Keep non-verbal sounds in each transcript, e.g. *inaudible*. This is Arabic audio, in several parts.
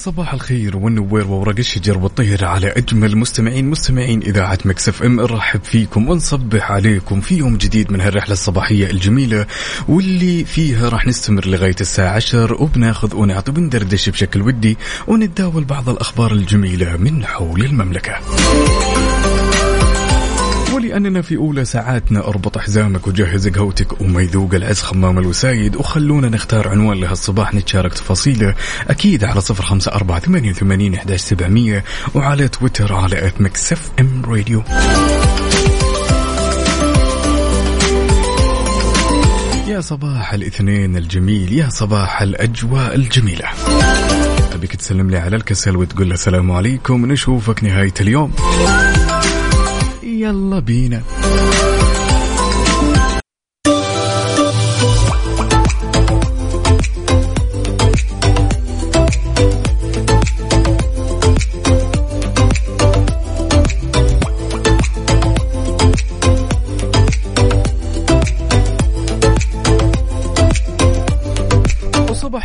صباح الخير والنوير وورق الشجر والطير على أجمل مستمعين مستمعين إذاعة Mix FM نرحب فيكم ونصبح عليكم في يوم جديد من هالرحلة الصباحية الجميلة واللي فيها راح نستمر لغاية الساعة 10 وبناخذ ونعطي وندردش بشكل ودي ونتداول بعض الأخبار الجميلة من حول المملكة. ولأننا في أولى ساعاتنا أربط حزامك وجهز قهوتك وما يذوق العز خمام الوسايد وخلونا نختار عنوان لهالصباح نتشارك تفاصيله. أكيد على صفر خمسة أربعة ثمانية وثمانين إحداش سبعمية وعلى تويتر على at Mix FM Radio يا صباح الاثنين الجميل يا صباح الأجواء الجميلة. أبيك تسلم لي على الكسل وتقول له السلام عليكم نشوفك نهاية اليوم. يلا بينا.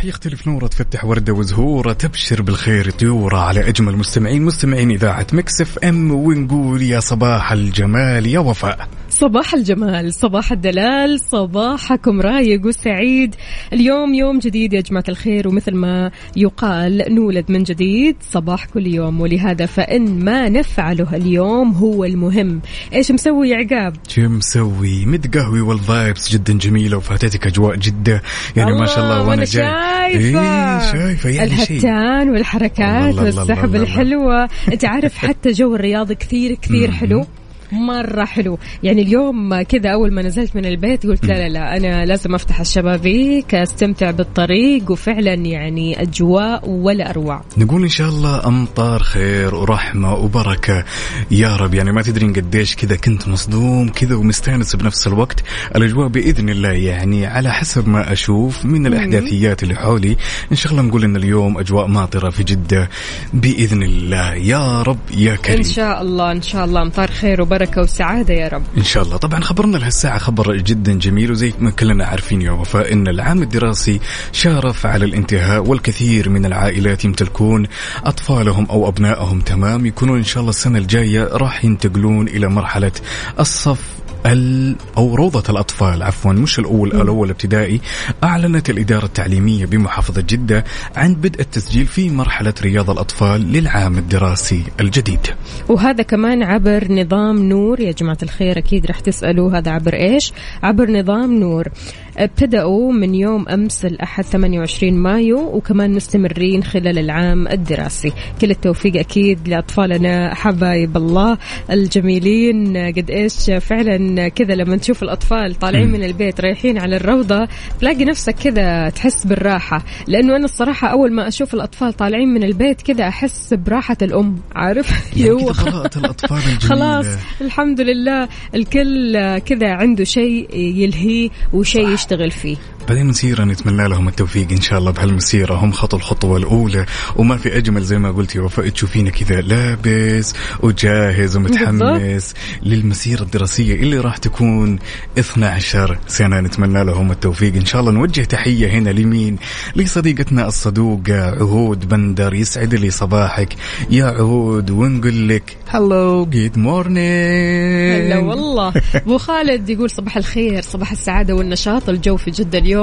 يختلف نورة تفتح وردة وزهورة تبشر بالخير طيورة على أجمل مستمعين مستمعين إذاعة Mix FM ونقول يا صباح الجمال يا وفاء. صباح الجمال صباح الدلال صباحكم رايق وسعيد. اليوم يوم جديد يا جماعة الخير ومثل ما يقال نولد من جديد صباح كل يوم. ولهذا فإن ما نفعله اليوم هو المهم. إيش مسوي يا عقاب؟ شو مسوي؟ متقهوي وال vibes جدا جميلة وفاتتك أجواء جدة. يعني ما شاء الله وأنا جاي. شايفة. إيه شايفة يعني شيء. الهتان والحركات والسحب. الحلوة. أنت عارف حتى جو الرياض كثير كثير حلو. مرة حلو. يعني اليوم كذا أول ما نزلت من البيت قلت لا لا لا أنا لازم أفتح الشبابيك أستمتع بالطريق وفعلا يعني أجواء ولا أروع. نقول إن شاء الله أمطار خير ورحمة وبركة. يا رب يعني ما تدرين قديش كذا كنت مصدوم كذا ومستأنس بنفس الوقت. الأجواء بإذن الله يعني على حسب ما أشوف من الأحداثيات اللي حولي. إن شاء الله نقول إن اليوم أجواء ماطرة في جدة بإذن الله. يا رب يا كريم. إن شاء الله إن شاء الله أمطار خير وبركة. وسعادة يا رب. إن شاء الله. طبعا خبرنا لهالساعة خبر جدا جميل وزي ما كلنا عارفين يا وفاء إن العام الدراسي شارف على الانتهاء والكثير من العائلات يمتلكون أطفالهم أو أبنائهم تمام. يكونون إن شاء الله السنة الجاية راح ينتقلون إلى مرحلة الصف ال أو روضة الأطفال عفوا مش الأول الأول ابتدائي أعلنت الإدارة التعليمية بمحافظة جدة عن بدء التسجيل في مرحلة رياض الأطفال للعام الدراسي الجديد. وهذا كمان عبر نظام نور يا جماعة الخير أكيد رح تسألوا هذا عبر إيش؟ عبر نظام نور. ابتدأوا من يوم أمس الأحد 28 مايو وكمان مستمرين خلال العام الدراسي. كل التوفيق أكيد لأطفالنا حبايب الله الجميلين. قد إيش فعلا كذا لما تشوف الأطفال طالعين من البيت رايحين على الروضة تلاقي نفسك كذا تحس بالراحة. لأنه أنا الصراحة أول ما أشوف الأطفال طالعين من البيت كذا أحس براحة الأم عارف؟ يعني هو الأطفال *laughs* الجميلة. خلاص الحمد لله. الكل كذا عنده شيء يلهيه وشيء يشتغل فيه. بعدين مسيرة نتمنى لهم التوفيق إن شاء الله بهالمسيرة. هم خطوا الخطوة الأولى. وما في أجمل زي ما قلت يا وفاء تشوفينه كذا لابس وجاهز ومتحمس للمسيرة الدراسية اللي راح تكون 12 سنة. نتمنى لهم التوفيق. إن شاء الله نوجه تحية هنا لمين؟ لصديقتنا الصدوقة عهود بندر. يسعد لي صباحك. يا عهود ونقول لك hello good morning هلا والله. أبو خالد يقول صباح الخير صباح السعادة والنشاط. الجو في جدة اليوم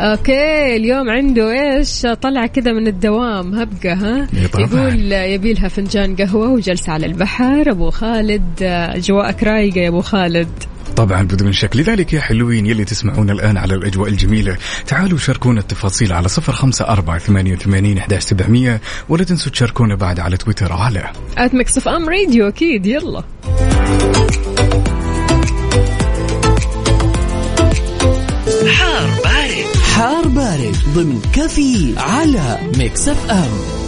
okay اليوم عنده إيش؟ طلع كذا من الدوام هبقه ها؟ إيه. يقول يبي لها فنجان قهوة وجلسة على البحر. أبو خالد أجواءك رايقة يا أبو خالد. طبعا بدون شك. لذلك يا حلوين يلي تسمعون الآن على الأجواء الجميلة تعالوا شاركونا التفاصيل على صفر خمسة أربعة ثمانية وثمانين سبعمية. ولا تنسوا تشاركونا بعد على تويتر على FM Radio أكيد. يلا. حار بارد. حار بارد ضمن كافيين على Mix FM.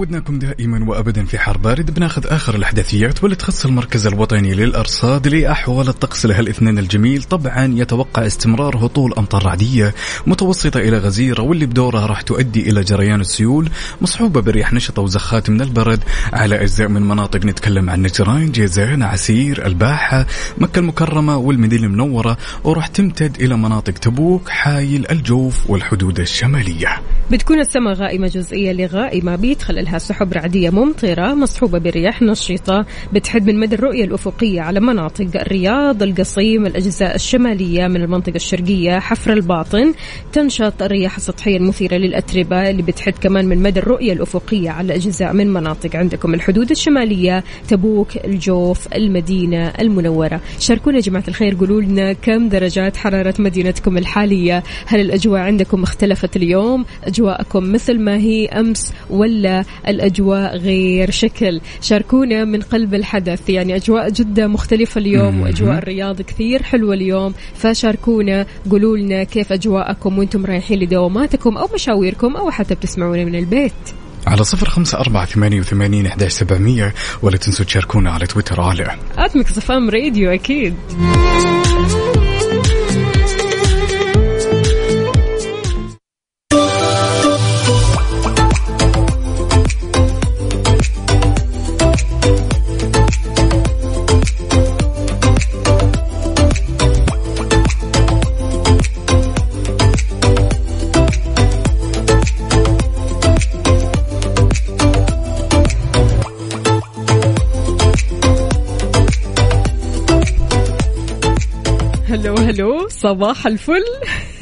عودناكم دائما وابدا في حار بارد. بناخذ آخر الأحداثيات واللي تخص المركز الوطني للأرصاد لأحوال الطقس لهالاثنين الجميل. طبعا يتوقع استمرار هطول أمطار رعدية متوسطة إلى غزيرة واللي بدورها راح تؤدي إلى جريان السيول مصحوبة برياح نشطه وزخات من البرد. على أجزاء من مناطق نتكلم عن نجران جيزان عسير الباحة مكة المكرمة والمدينة المنورة. وراح تمتد إلى مناطق تبوك حايل الجوف والحدود الشمالية. بتكون السماء غائمة جزئية لغائمة بيدخل لها سحب رعدية ممطرة مصحوبة برياح نشطة بتحد من مدى الرؤية الأفقية على مناطق الرياض القصيم الأجزاء الشمالية من المنطقة الشرقية حفر الباطن. تنشط الرياح السطحية المثيرة للأتربة اللي بتحد كمان من مدى الرؤية الأفقية على أجزاء من مناطق عندكم. الحدود الشمالية تبوك الجوف المدينة المنورة. شاركونا يا جماعة الخير قولوا لنا كم درجات حرارة مدينتكم الحالية؟ هل الأجواء عندكم اختلفت اليوم؟ أجواءكم مثل ما هي أمس ولا الأجواء غير شكل. شاركونا من قلب الحدث. يعني أجواء جدة مختلفة اليوم. وأجواء الرياض كثير حلوة اليوم. فشاركونا قولوا لنا كيف أجواءكم وأنتم رايحين لدواماتكم أو مشاويركم أو حتى بتسمعونا من البيت. على صفر خمسة أربعة ثمانية وثمانين إحداش سبعمية ولا تنسوا تشاركونا على تويتر على آتمك صفام راديو أكيد. صباح الفل.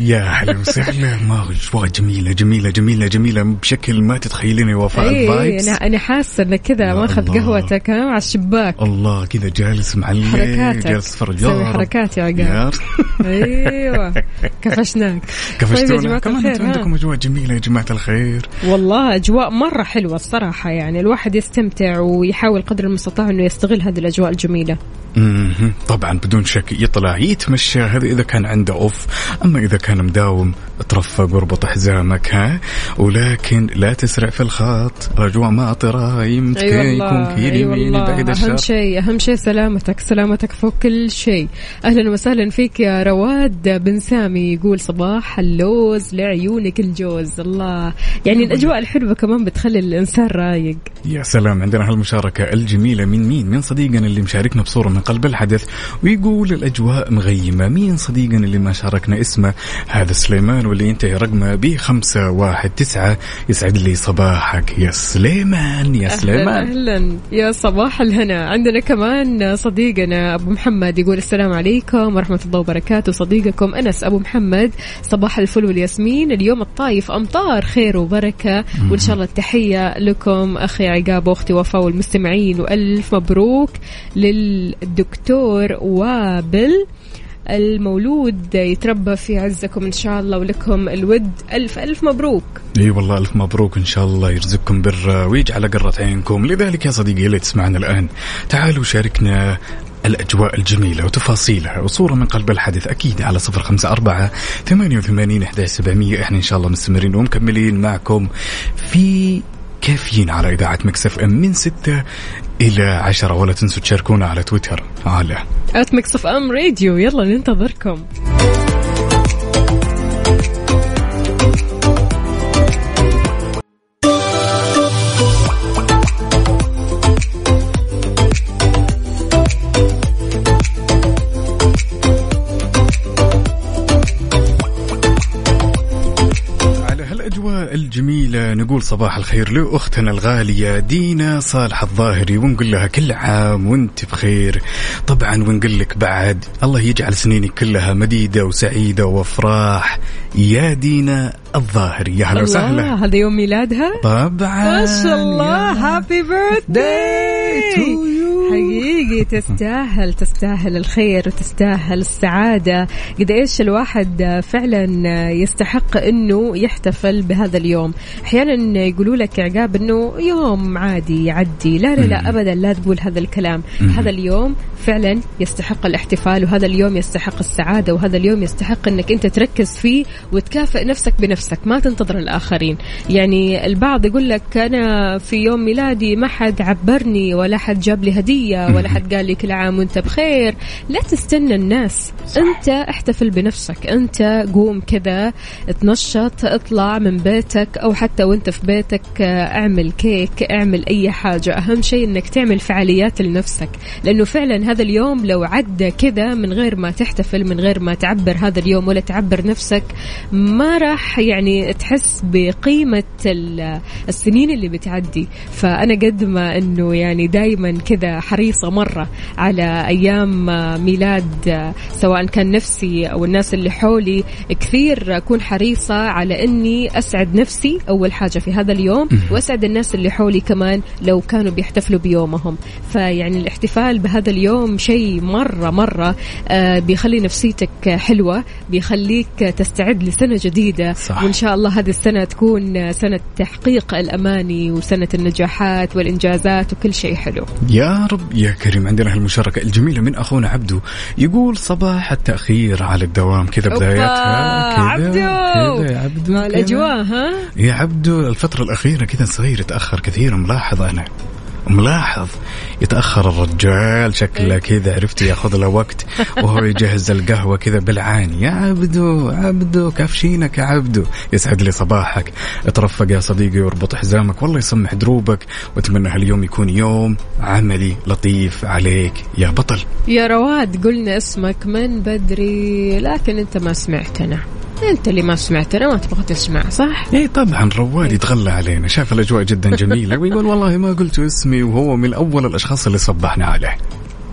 يا هلا وسهلا *laughs* ما أجواء جميلة جميلة جميلة جميلة بشكل ما تتخيلين يا وفاء اي الفايبس أنا أنا حاسة إنك كذا ماخذ. قهوتك على الشباك الله كذا جالس معلق حركاتك. جالس يا رب. حركات يا عقاب. *laughs* أيوه كفشناك *laughs* طيب كفشتونا جماعة كمان أنتم. عندكم أجواء جميلة يا جماعة الخير والله أجواء مرة حلوة الصراحة يعني الواحد يستمتع ويحاول قدر المستطاع إنه يستغل هذه الأجواء الجميلة. طبعا بدون شك يطلع يتمشى هذا إذا كان عنده أوف أما إذا كان مداوم ترفق واربط حزامك ها؟ ولكن لا تسرع في الخط. اجواء ماطره يمكن يكون كيل أي يمين والله. بعيد أهم الشر. شيء أهم شيء سلامتك سلامتك فوق كل شيء. أهلا وسهلا فيك يا رواد بن سامي. يقول صباح اللوز لعيونك الجوز. الله. يعني الأجواء الحلوة كمان بتخلي الإنسان رايق. يا سلام عندنا هالمشاركة الجميلة. من مين؟ من صديقنا اللي مشاركنا بصورة من قلب الحدث. ويقول الأجواء مغيمة، مين صديقنا اللي ما شاركنا اسمه؟ هذا سليمان واللي ينتهي رقمه ب 519 يسعد لي صباحك يا سليمان يا أهلا سليمان. أهلا. يا صباح الهنا. عندنا كمان صديقنا أبو محمد يقول السلام عليكم ورحمة الله وبركاته. صديقكم أنس أبو محمد. صباح الفل والياسمين. اليوم الطايف أمطار خير وبركة. وإن شاء الله التحية لكم أخي عقاب وأختي وفاء والمستمعين. وألف مبروك للدكتور وابل. المولود يتربى في عزكم إن شاء الله ولكم الود. ألف ألف مبروك. إي والله ألف مبروك إن شاء الله يرزقكم بر ويجعل قرة عينكم. لذلك يا صديقي اللي تسمعنا الآن تعالوا شاركنا الأجواء الجميلة وتفاصيلها وصورة من قلب الحدث أكيد على صفر خمسة أربعة ثمانية وثمانين سبعمية. إحنا إن شاء الله مستمرين ومكملين معكم في كافيين على إذاعة Mix FM من ستة إلى عشرة. ولا تنسوا تشاركونا على تويتر. على FM Radio يلا ننتظركم. الجميلة نقول صباح الخير لأختنا الغالية دينا صالح الظاهري ونقول لها كل عام وانت بخير. طبعا ونقول لك بعد الله يجعل سنينك كلها مديدة وسعيدة وافراح يا دينا الظاهري يا هلا وسهلا. هذا يوم ميلادها؟ طبعا. ما شاء الله هابي بيرثداي to you. حقيقي تستاهل تستاهل الخير وتستاهل السعادة. قد إيش الواحد فعلا يستحق أنه يحتفل بهذا اليوم؟ أحيانا يقولوا لك عقاب أنه يوم عادي يعدي. لا لا لا أبدا لا تقول هذا الكلام. هذا اليوم فعلا يستحق الاحتفال وهذا اليوم يستحق السعادة وهذا اليوم يستحق أنك أنت تركز فيه وتكافئ نفسك بنفسك ما تنتظر الآخرين. يعني البعض يقول لك أنا في يوم ميلادي ما حد عبرني ولا حد جاب لي هدية. ولا حد قال لي كل عام وأنت بخير. لا تستنى الناس. صح. أنت احتفل بنفسك. أنت قوم كذا تنشط اطلع من بيتك أو حتى وأنت في بيتك آه، اعمل كيك اعمل أي حاجة. أهم شيء إنك تعمل فعاليات لنفسك. لأنه فعلا هذا اليوم لو عدى كذا من غير ما تحتفل من غير ما تعبر هذا اليوم ولا تعبر نفسك ما راح يعني تحس بقيمة ال- السنين اللي بتعدي. فأنا قد ما أنه يعني دايما كذا حريصة مرة على أيام ميلاد سواء كان نفسي أو الناس اللي حولي كثير أكون حريصة على أني أسعد نفسي أول حاجة في هذا اليوم وأسعد الناس اللي حولي كمان لو كانوا بيحتفلوا بيومهم. فيعني الاحتفال بهذا اليوم شيء مرة مرة آه، بيخلي نفسيتك حلوة بيخليك تستعد لسنة جديدة. صح. وإن شاء الله هذه السنة تكون سنة تحقيق الأماني وسنة النجاحات والإنجازات وكل شيء حلو. يا رب يا كريم عندنا هالمشاركة الجميلة من أخونا عبدو. يقول صباح التأخير على الدوام. كذا بدايتها كذا عبدو! كذا يا عبدو. الأجواء ها؟ يا عبدو الفترة الأخيرة كذا صغير يتأخر كثير ملاحظ أنا. ملاحظ يتأخر الرجال شكله كذا عرفت ياخذ له وقت *laughs* وهو يجهز القهوة كذا بالعاني. يا عبدو عبدو كافشينك يا عبدو. يسعد لي صباحك. اترفق يا صديقي واربط حزامك. والله يسمح دروبك وأتمنى هاليوم يكون يوم عملي لطيف عليك. يا بطل. يا رواد قلنا اسمك من بدري لكن أنت ما سمعتنا. أنت اللي ما سمعتنا ما تبغى تسمع صح؟ اي طبعا رواد يتغلى علينا. شاف الأجواء جدا جميلة. *laughs* ويقول والله ما قلت اسمي وهو من أول الأشخاص اللي صبحنا عليه.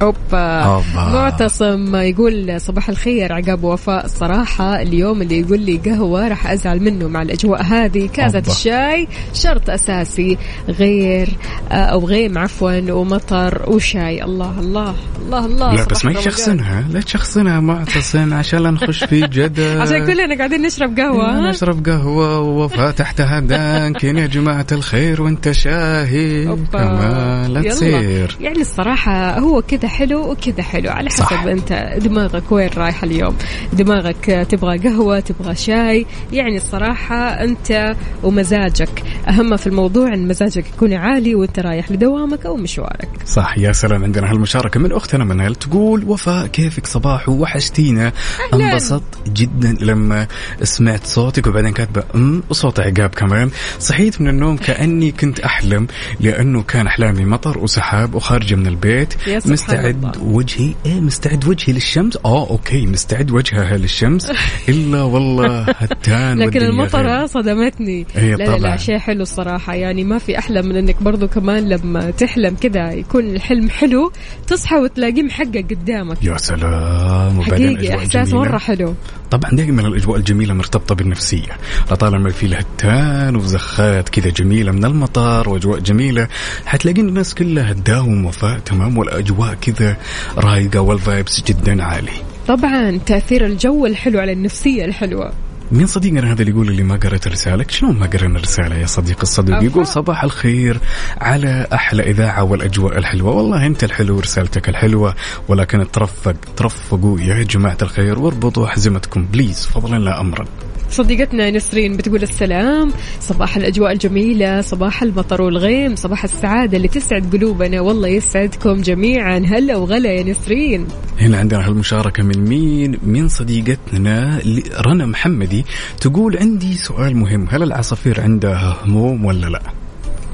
أوبا أوبا. معتصم يقول صباح الخير عقاب وفاء الصراحة اليوم اللي يقول لي قهوة راح أزعل منه مع الأجواء هذه كاسة. الشاي شرط أساسي غير آه، أو غيم عفوا ومطر وشاي الله الله الله الله لا بس ما. يشخصنها لا تشخصنها معتصم عشان لا نخش في جدل *laughs* عشان كلنا قاعدين نشرب قهوة ها؟ نشرب قهوة ووفاء تحتها دانكن يا جماعة الخير وانت شاهي. كمان لا. تصير يعني الصراحة هو كذا حلو وكذا حلو. على حسب صح. أنت دماغك وين رايح اليوم. دماغك تبغى قهوة تبغى شاي. يعني الصراحة أنت ومزاجك. أهم في الموضوع إن مزاجك يكون عالي وأنت رايح لدوامك أو مشوارك. صح. يا سلام عندنا هالمشاركة من أختنا منال تقول وفاء كيفك؟ صباح وحشتينا. انبسطت جدا لما سمعت صوتك وبعدين كاتبة أم وصوت عقاب كمان. صحيت من النوم كأني كنت أحلم لأنه كان أحلامي مطر وسحاب وخارجة من البيت. يا سبحان مستعد. وجهي إيه مستعد وجهي للشمس آه أوكي مستعد وجهها للشمس *laughs* إلا والله هتان لكن غير. صدمتني هي لا لا, لا. شيء حلو الصراحة يعني ما في أحلى من أنك برضو كمان لما تحلم كذا يكون الحلم حلو تصحى وتلاقيه محقق قدامك يا سلام حقيقي جميلة. مرة حلو طبعا. دائما الأجواء الجميلة مرتبطة بالنفسية. لطالما في لها التان وزخات كذا جميلة من المطر وأجواء جميلة حتلاقين الناس كلها تداوم وفاء تمام والأجواء كذا رايقة والفايبس جدا عالي. طبعا تأثير الجو الحلو على النفسية الحلوة. مين صديقنا هذا اللي يقول اللي ما قرأت رسالك شلون ما قرأنا الرسالة يا صديق الصديق؟ أفا. يقول صباح الخير على أحلى إذاعة والأجواء الحلوة. والله أنت الحلو ورسالتك الحلوة ولكن ترفق ترفقوا يا جماعة الخير واربطوا أحزمتكم بليز فضلا لا أمرا. صديقتنا نسرين بتقول السلام. صباح الأجواء الجميلة صباح المطر والغيم صباح السعادة اللي تسعد قلوبنا. والله يسعدكم جميعا. هلا وغلا يا نسرين. هنا عندنا هالمشاركة من مين؟ من صديقتنا رنا محمدي تقول عندي سؤال مهم. هل العصافير عندها هموم ولا لا؟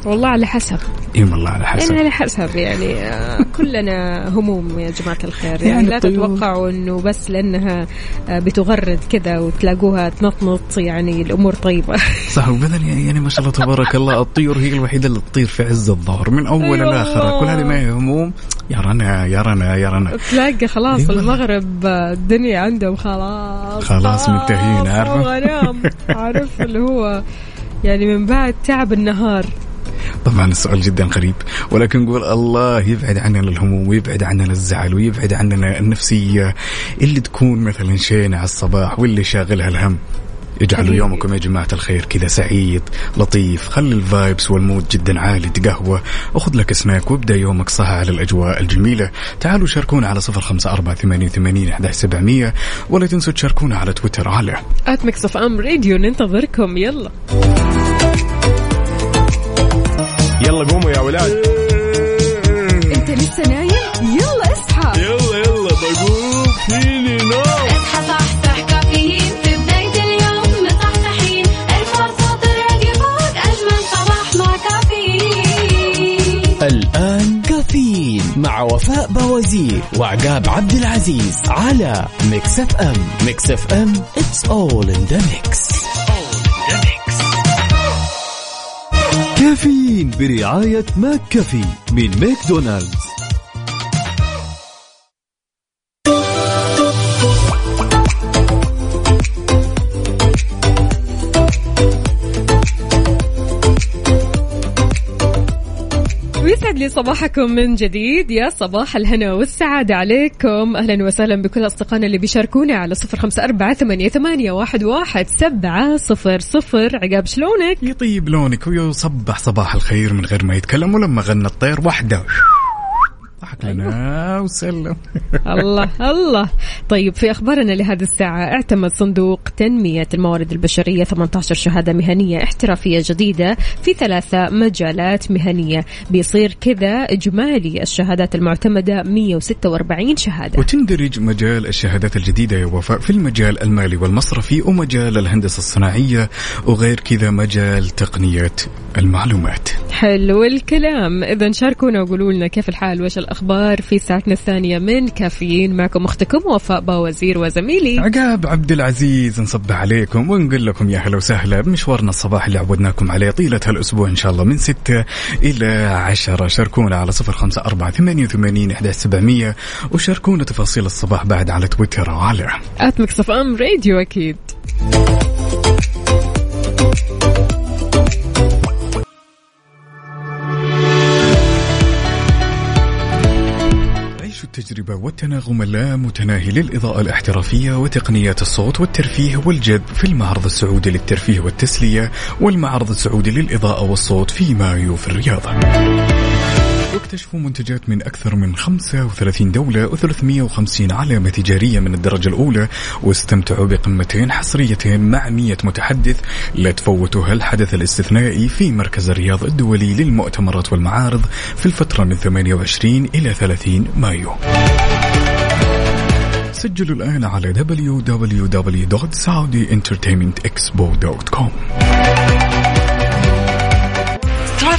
والله على حسب. إي والله على يعني حسب على حسب يعني آه، كلنا هموم يا جماعة الخير. يعني, يعني لا. تتوقعوا إنه بس لأنها آه، بتغرد كذا وتلاقوها تنطنط يعني الأمور طيبة. *laughs* صح وبدل يعني, يعني ما شاء الله تبارك الله الطيور هي الوحيدة اللي تطير في عز الظهر من أول أيوة. لآخر. كل هذه ما هي هموم يا رنا يا رنا يا رنا. تلاقي خلاص أيوة. المغرب آه، الدنيا عندهم خلاص. خلاص منتهين، عارفة؟ وغنام عارف اللي هو يعني من بعد تعب النهار. طبعا السؤال جدا غريب ولكن نقول الله يبعد عننا الهموم ويبعد عننا الزعل ويبعد عننا النفسية اللي تكون مثلا شينة على الصباح واللي شاغلها الهم. اجعلوا يومكم يا جماعة الخير كذا سعيد لطيف. خلي ال vibes وال mood جدا عالي تقهوى. وخذ لك سناك وابدأ يومك صح على الأجواء الجميلة. تعالوا شاركونا على صفر خمسة أربعة ثمانية وثمانين سبعمية ولا تنسوا تشاركونا على تويتر على at Mix FM Radio ننتظركم. يلا. ولد أنت لسه نايم؟ يلا اصحى. يلا يلا بقوم فيني نوم. اصحى صحصح كافيين. في بداية اليوم مصحصحين. الفرصة الراديو فوق أجمل صباح مع كافيين. الآن كافيين مع وفاء بوازير وعقاب عبد العزيز على Mix FM. Mix FM it's all in the mix. كافيين برعاية ماك كافي من ماكدونالدز. لي صباحكم من جديد. يا صباح الهنا والسعادة عليكم. أهلا وسهلا بكل أصدقائنا اللي بيشاركونا على صفر خمسة أربعة ثمانية, واحد, واحد سبعة صفر صفر. عقاب شلونك؟ يطيب لونك ويصبح صباح الخير من غير ما يتكلم ولما غنى الطير. وحده ضحك لنا. وسلم. *laughs* الله الله. طيب في أخبارنا لهذه الساعة اعتمد صندوق تنمية الموارد البشرية 18 شهادة مهنية احترافية جديدة في ثلاثة مجالات مهنية. بيصير كذا إجمالي الشهادات المعتمدة 146 شهادة. وتندرج مجال الشهادات الجديدة يا وفاء في المجال المالي والمصرفي ومجال الهندسة الصناعية وغير كذا مجال تقنية المعلومات. حلو الكلام. إذا شاركونا وقولوا لنا كيف الحال وش الأخبار في ساعتنا الثانية من كافيين معكم أختكم وفاء باوزير وزميلي. عقاب عبد العزيز نصبح عليكم ونقول لكم يا هلا وسهلا بمشوارنا الصباح اللي عودناكم عليه طيلة هالأسبوع إن شاء الله من ستة إلى عشرة. شاركونا على صفر خمسة أربعة ثمانية وثمانين إحدى سبعمية وشاركونا تفاصيل الصباح بعد على تويتر وعلى آت مكسف أم راديو أكيد. التجربة والتناغم اللامتناهي للإضاءة الاحترافية وتقنيات الصوت والترفيه والجذب في المعرض السعودي للترفيه والتسلية والمعرض السعودي للإضاءة والصوت في مايو في الرياض. واكتشفوا منتجات من أكثر من 35 دولة و350 علامة تجارية من الدرجة الأولى واستمتعوا بقمتين حصريتين مع 100 متحدث لا تفوتوا هالحدث الاستثنائي في مركز الرياض الدولي للمؤتمرات والمعارض في الفترة من 28 إلى 30 مايو. سجلوا الآن على www.saudientertainmentexpo.com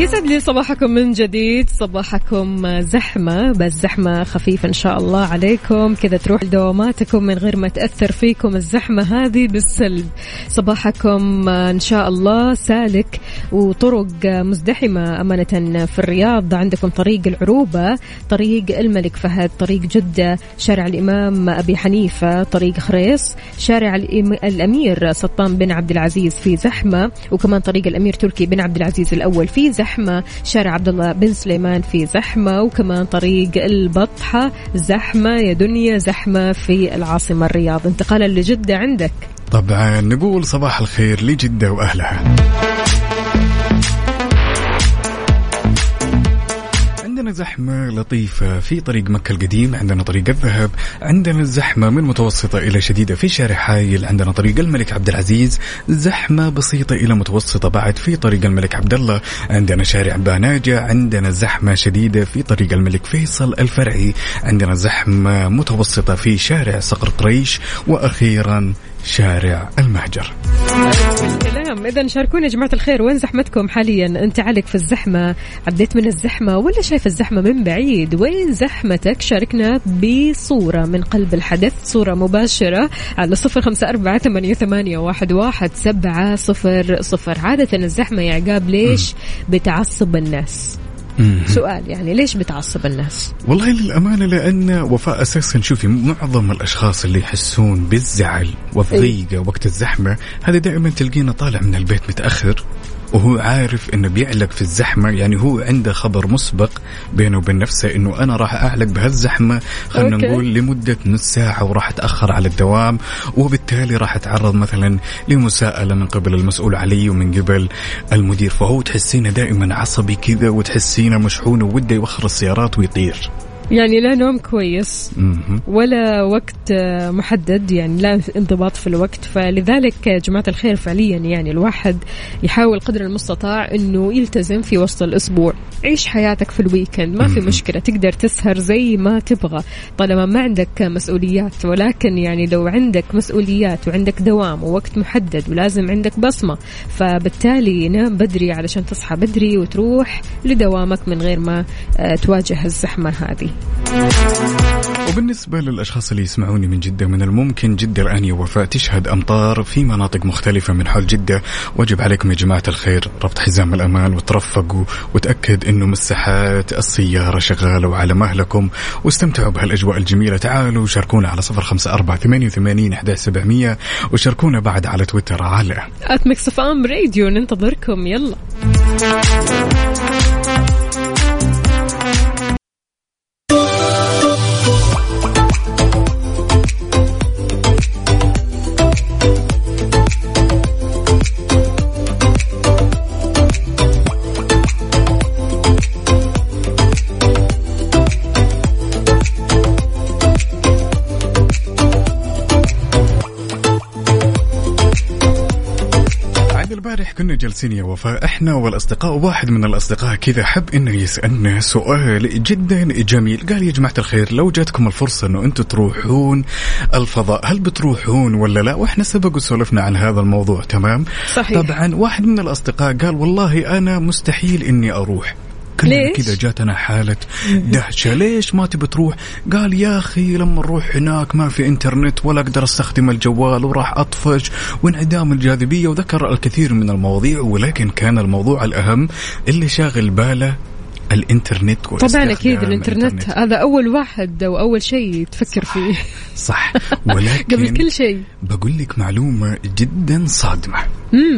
يسعد لي صباحكم من جديد صباحكم زحمة بس زحمة خفيفة إن شاء الله عليكم. كذا تروح لدواماتكم من غير ما تأثر فيكم الزحمة هذه بالسلب. صباحكم إن شاء الله سالك وطرق مزدحمة أمانة في الرياض. عندكم طريق العروبة طريق الملك فهد طريق جدة شارع الإمام أبي حنيفة طريق خريص شارع الأمير سلطان بن عبد العزيز في زحمة وكمان طريق الأمير تركي بن عبد العزيز الأول في زحمة. شارع عبد الله بن سليمان في زحمة وكمان طريق البطحة زحمة يا دنيا زحمة في العاصمة الرياض. انتقالا لجدة عندك. طبعا نقول صباح الخير لجدة وأهلها. عندنا زحمة لطيفة في طريق مكة القديم عندنا طريق الذهب عندنا الزحمة من متوسطة إلى شديدة في شارع حايل عندنا طريق الملك عبد العزيز زحمة بسيطة إلى متوسطة بعد في طريق الملك عبد الله عندنا شارع باناجة عندنا زحمة شديدة في طريق الملك فيصل الفرعي عندنا زحمة متوسطة في شارع صقر قريش وأخيرا شارع المهجر. كلام اذا شاركونا يا جماعة الخير وين زحمتكم حاليا؟ أنت علق في الزحمة عديت من الزحمة ولا شايف الزحمة من بعيد؟ وين زحمتك؟ شاركنا بصورة من قلب الحدث صورة مباشرة على صفر خمسة أربعة ثمانية, ثمانية واحد, واحد سبعة صفر صفر. عادة الزحمة يا عقاب ليش؟ بتعصب الناس. سؤال يعني ليش بتعصب الناس؟ والله للأمانة لأن وفاء أساسا شوفي معظم الأشخاص اللي يحسون بالزعل والضيقة وقت الزحمة هذا دائما تلقينا طالع من البيت متأخر. وهو عارف إنه بيعلق في الزحمة يعني هو عنده خبر مسبق بينه وبين نفسه إنه أنا راح أعلق بهالزحمة خلينا. نقول لمدة نص ساعة وراح أتأخر على الدوام وبالتالي راح أتعرض مثلا لمساءلة من قبل المسؤول علي ومن قبل المدير فهو تحسينه دائما عصبي كذا وتحسينه مشحون وده يوخر السيارات ويطير يعني لا نوم كويس. ولا وقت آه، محدد يعني لا انضباط في الوقت. فلذلك يا جماعة الخير فعليا يعني الواحد يحاول قدر المستطاع إنه يلتزم في وسط الأسبوع. عيش حياتك في الويكند ما في مشكلة تقدر تسهر زي ما تبغى. طالما ما عندك مسؤوليات ولكن يعني لو عندك مسؤوليات وعندك دوام ووقت محدد ولازم عندك بصمة فبالتالي نام بدري علشان تصحى بدري وتروح لدوامك من غير ما آه، تواجه الزحمة هذه. وبالنسبة للأشخاص اللي يسمعوني من جدة من الممكن جدة الآن يا وفاء تشهد أمطار في مناطق مختلفة من حول جدة. وأجب عليكم يا جماعة الخير ربط حزام الأمان وترفقوا وتأكد أنه مساحات السيارة شغالة وعلى مهلكم. واستمتعوا بهالأجواء الجميلة. تعالوا شاركونا على صفر خمسة أربعة ثمانية وثمانين سبعمية. وشاركونا بعد على تويتر على اف ام راديو ننتظركم. يلا. كنا جالسين يا وفاء إحنا والأصدقاء واحد من الأصدقاء كذا حب إنه يسألنا سؤال جدا جميل. قال يا جماعة الخير لو جاتكم الفرصة إنه أنتم تروحون الفضاء هل بتروحون ولا لا؟ وإحنا سبق وسولفنا عن هذا الموضوع تمام؟ صحيح. طبعا واحد من الأصدقاء قال والله أنا مستحيل إني أروح. كلنا؟ كذا جاتنا حالة دهشة. ليش ما تبي تروح؟ قال يا أخي لما نروح هناك ما في إنترنت ولا أقدر أستخدم الجوال وراح أطفش وانعدام الجاذبية. وذكر الكثير من المواضيع ولكن كان الموضوع الأهم اللي شاغل باله الإنترنت طبعا أكيد الإنترنت. هذا أول واحد أو أول شيء تفكر فيه. صح. *laughs* ولكن قبل كل شيء. بقول لك معلومة جدا لي.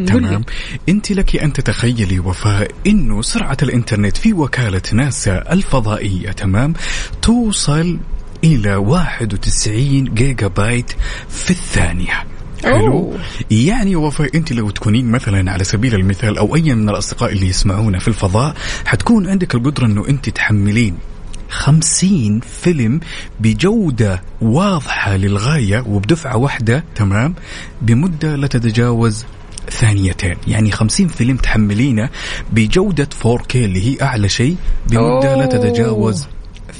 تمام. أنت لك أن تتخيلي وفاء إنه سرعة الإنترنت في وكالة ناسا الفضائية تمام توصل إلى 91 جيجا بايت في الثانية. حلو. يعني وفاء أنت لو تكونين مثلا على سبيل المثال أو اي من الأصدقاء اللي يسمعونا في الفضاء حتكون عندك القدرة إنه أنت تحملين خمسين فيلم بجودة واضحة للغاية وبدفعة واحدة تمام؟ بمدة لا تتجاوز ثانيتين. يعني خمسين فيلم تحملينه بجودة 4K اللي هي أعلى شيء بمدة لا أوه. تتجاوز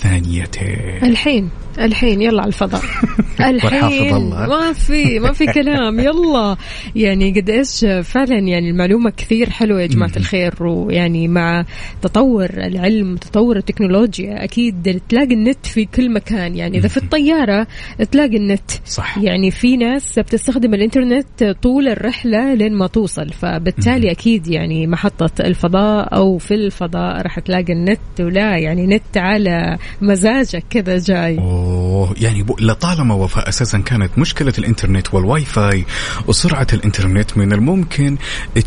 ثانيتين. الحين. الحين يلا على الفضاء. *laughs* الحين. ما في ما في كلام يلا. يعني قد إيش فعلا يعني المعلومة كثير حلوة يا جماعة الخير ويعني مع تطور العلم تطور التكنولوجيا أكيد تلاقي النت في كل مكان. يعني إذا في الطيارة تلاقي النت. صح. يعني في ناس بتستخدم الإنترنت طول الرحلة لين ما توصل فبالتالي أكيد يعني محطة الفضاء أو في الفضاء راح تلاقي النت ولا يعني نت على مزاجك كذا جاي. أوه يعني لطالما وفاء أساسا كانت مشكلة الإنترنت والواي فاي وسرعة الإنترنت من الممكن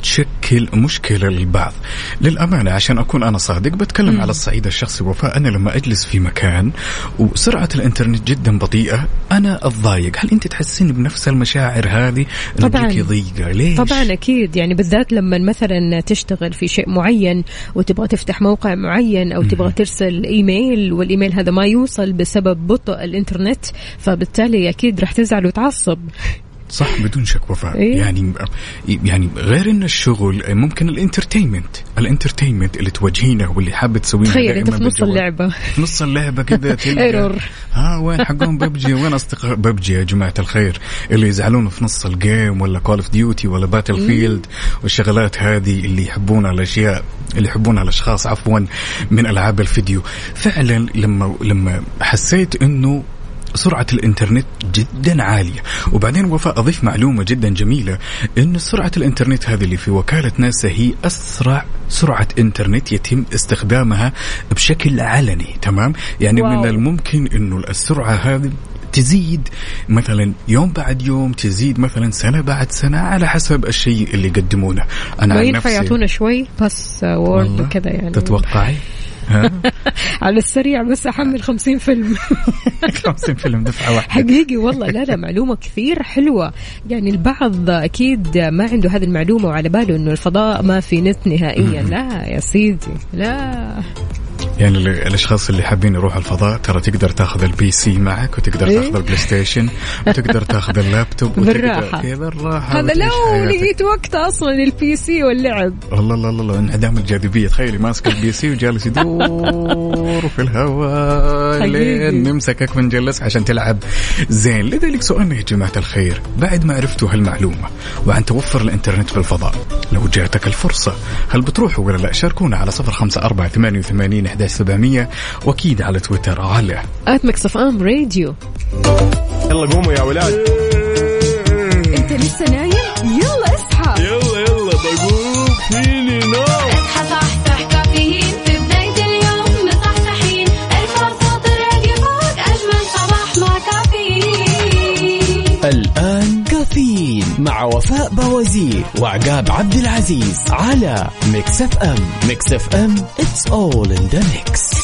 تشكل مشكلة للبعض. للأمانة عشان أكون أنا صادق بتكلم على الصعيد الشخصي وفاء. أنا لما أجلس في مكان وسرعة الإنترنت جدا بطيئة أنا أتضايق. هل أنت تحسين بنفس المشاعر هذه؟ طبعاً. ضيقه ليش؟ طبعا أكيد. يعني بالذات لما مثلا تشتغل في شيء معين وتبغى تفتح موقع معين أو تبغى ترسل email وال email هذا ما يوصل بسبب بطء الإنترنت فبالتالي أكيد راح تزعل وتعصب. صح بدون شك وفاء. إيه؟ يعني يعني غير إن الشغل ممكن ال entertainment. ال entertainment اللي توجهينه واللي حابة تسويه تخيل أنت في نص. اللعبة. في نص اللعبة كذا error *laughs* ها وين حقهم؟ ببجي وين أصدقاء؟ ببجي يا جماعة الخير. اللي يزعلون في نص ال game ولا Call of Duty ولا Battlefield والشغلات هذه اللي يحبونها الأشياء اللي يحبونها الأشخاص عفوا من ألعاب الفيديو. فعلا لما لما حسيت إنه سرعة الإنترنت جدا عالية. وبعدين وفاء أضيف معلومة جدا جميلة أن سرعة الإنترنت هذه اللي في وكالة ناسا هي أسرع سرعة إنترنت يتم استخدامها بشكل علني تمام؟ يعني واو. من الممكن أنه السرعة هذه تزيد مثلا يوم بعد يوم تزيد مثلا سنة بعد سنة على حسب الشيء اللي يقدمونه. أنا ما عن نفسي يعطونا شوي؟ password وكذا يعني. تتوقعي؟ على السريع بس أحمل 50 فيلم. *laughs* 50 فيلم دفعة واحدة. حقيقي والله. لا لا معلومة كثير حلوة. يعني البعض أكيد ما عنده هذه المعلومة وعلى باله أنه الفضاء ما في نت نهائيا. لا يا سيدي لا. يعني ال- الأشخاص اللي حابين يروحوا الفضاء ترى تقدر تاخذ ال PC معك وتقدر إيه؟ تاخذ ال PlayStation وتقدر تاخذ اللابتوب *laughs* بالراحة. كذا بالراحة هذا لو. لقيت وقت أصلا ال PC واللعب الله الله الله انعدام الجاذبية تخيلي ماسك ال PC وجالس يدور في الهواء. لين نمسكك ونجلس عشان تلعب زين لذلك سؤالنا يا جماعة الخير بعد ما عرفتوا هالمعلومة وعن توفر الإنترنت في الفضاء لو جاتك الفرصة هل بتروحوا ولا لا شاركونا على صفر خمسة أربعة ثمانية وثمانين أحداش سبعمية وأكيد على تويتر. على. at Mix FM Radio. يلا قوموا يا ولاد. وفاء بوازير وعقاب عبد العزيز على Mix FM Mix FM it's all in the mix.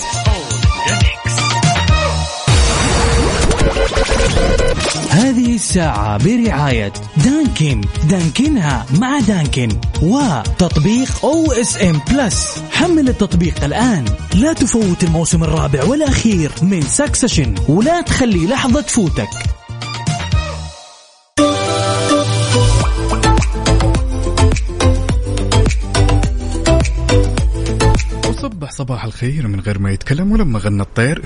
هذه الساعة برعاية دانكن. دانكنها مع دانكن. وتطبيق OSN Plus حمل التطبيق الآن. لا تفوت الموسم الرابع والأخير من Succession ولا تخلي لحظة تفوتك. صباح الخير من غير ما يتكلم ولما غنى الطير.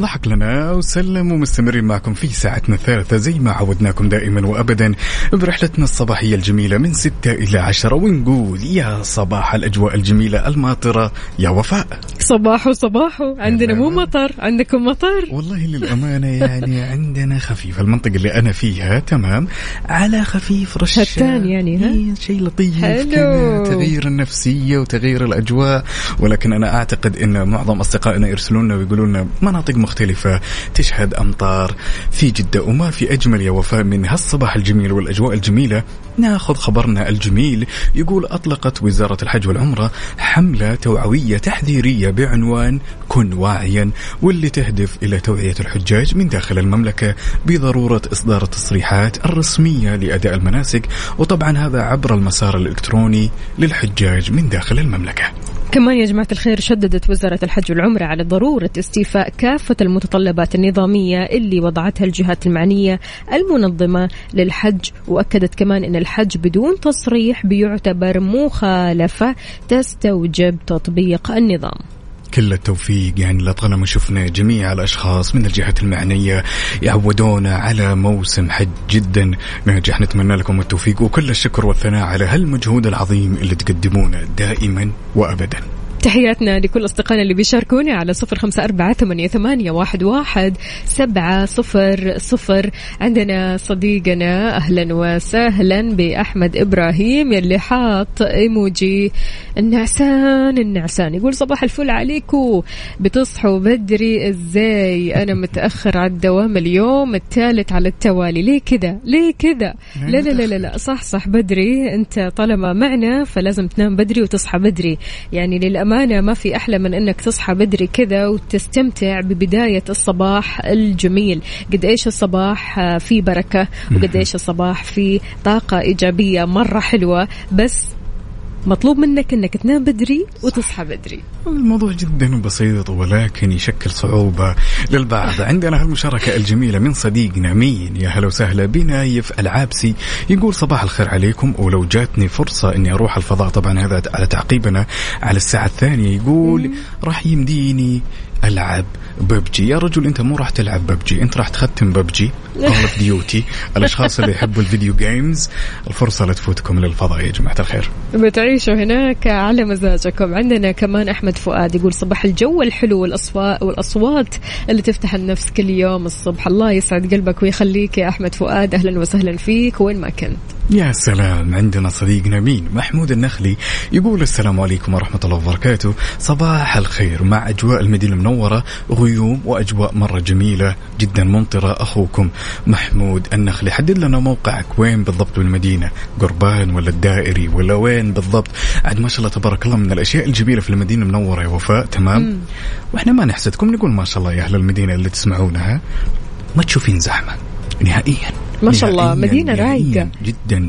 ضحك لنا وسلم ومستمرين معكم في ساعتنا الثالثة زي ما عودناكم دائما وأبدا برحلتنا الصباحية الجميلة من ستة إلى عشرة. ونقول يا صباح الأجواء الجميلة الماطرة يا وفاء. صباحو صباحو. عندنا مو مطر عندكم مطر. والله للأمانة يعني عندنا خفيف. المنطقة اللي أنا فيها تمام؟ على خفيف رشة. هتان يعني، ها؟ إيه، شيء لطيف. حلو. تغيير النفسية وتغيير الأجواء. ولكن أنا أعتقد أن معظم أصدقائنا يرسلون لنا ويقولون لنا مناطق مختلفة تشهد أمطار في جدة وما في أجمل يا وفاء من هالصباح الجميل والأجواء الجميلة. ناخذ خبرنا الجميل. يقول أطلقت وزارة الحج والعمرة حملة توعوية تحذيرية بعنوان كن واعيا واللي تهدف إلى توعية الحجاج من داخل المملكة بضرورة إصدار التصريحات الرسمية لأداء المناسك. وطبعا هذا عبر المسار الإلكتروني للحجاج من داخل المملكة. كمان يا جماعة الخير شددت وزارة الحج والعمرة على ضرورة استيفاء كافة المتطلبات النظامية اللي وضعتها الجهات المعنية المنظمة للحج وأكدت كمان أن الحج بدون تصريح بيعتبر مخالفة تستوجب تطبيق النظام. كل التوفيق. يعني لطالما شفنا جميع الأشخاص من الجهات المعنية يعودونا على موسم حج جدا. ناجح نتمنى لكم التوفيق وكل الشكر والثناء على هالمجهود العظيم اللي تقدمونه دائما وابدا. تحياتنا لكل أصدقائنا اللي بيشاركونا على صفر خمسة أربعة ثمانية, ثمانية واحد, واحد سبعة صفر صفر. عندنا صديقنا أهلا وسهلا بأحمد إبراهيم يلي حاط إيموجي النعسان النعسان. يقول صباح الفل عليكم بتصحوا بدري إزاي؟ أنا متأخر على الدوام اليوم الثالث على التوالي. ليه كذا؟ ليه كذا؟ لا لا لا لا, لا. صح صح بدري. أنت طالما معنا فلازم تنام بدري وتصحى بدري. يعني للأمانة ما في أحلى من أنك تصحى بدري كذا وتستمتع ببداية الصباح الجميل. قد إيش الصباح؟ آه، فيه بركة وقد إيش الصباح؟ فيه طاقة إيجابية مرة حلوة. بس مطلوب منك إنك تنام بدري وتصحى بدري. الموضوع جدا بسيط ولكن يشكل صعوبة للبعض. عندنا هالمشاركة الجميلة من صديقنا مين؟ يا هلا وسهلا بنايف العابسي. يقول صباح الخير عليكم. ولو جاتني فرصة إني أروح الفضاء طبعا هذا على تعقيبنا على الساعة الثانية. يقول راح يمديني ألعب ببجي. يا رجل أنت مو راح تلعب ببجي. أنت راح تختم PUBG. Call of Duty الأشخاص اللي يحبوا ال video games الفرصة لا تفوتكم للفضاء يا جماعة الخير. بتعيشوا هناك على مزاجكم. عندنا كمان أحمد فؤاد يقول صباح الجو الحلو والاصوات والأصوات اللي تفتح النفس كل يوم الصبح. الله يسعد قلبك ويخليك يا أحمد فؤاد. أهلا وسهلا فيك وين ما كنت. يا سلام عندنا صديقنا مين محمود النخلي يقول السلام عليكم ورحمة الله وبركاته. صباح الخير مع أجواء المدينة المنورة غيوم وأجواء مرة جميلة جدا ممطرة. أخوكم محمود النخلي حدد لنا موقعك. وين بالضبط بالمدينة قربان ولا الدائري ولا وين بالضبط؟ عاد ما شاء الله تبارك الله من الأشياء الجميلة في المدينة المنورة. يا وفاء تمام؟ وإحنا ما نحسدكم نقول ما شاء الله يا أهل المدينة اللي تسمعونها ما تشوفين زحمة. نهائيا ما شاء الله، مدينة رايقة. جدا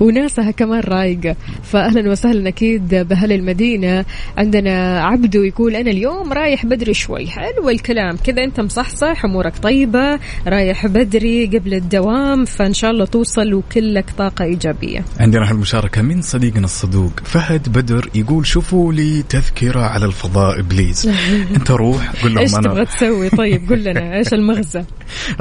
وناسها كمان رايقة فأهلا وسهلا أكيد بأهل المدينة. عندنا عبدو يقول أنا اليوم رايح بدري شوي. حلو الكلام. كذا أنت مصحصح أمورك طيبة. رايح بدري قبل الدوام فإن شاء الله توصل وكلك طاقة إيجابية. عندنا هالمشاركة من صديقنا الصدوق فهد بدر يقول شوفوا لي تذكرة على الفضاء بليز *laughs* أنت روح قول إيش لهم تبغى تسوي؟ طيب قل لنا. *laughs* إيش المغزى؟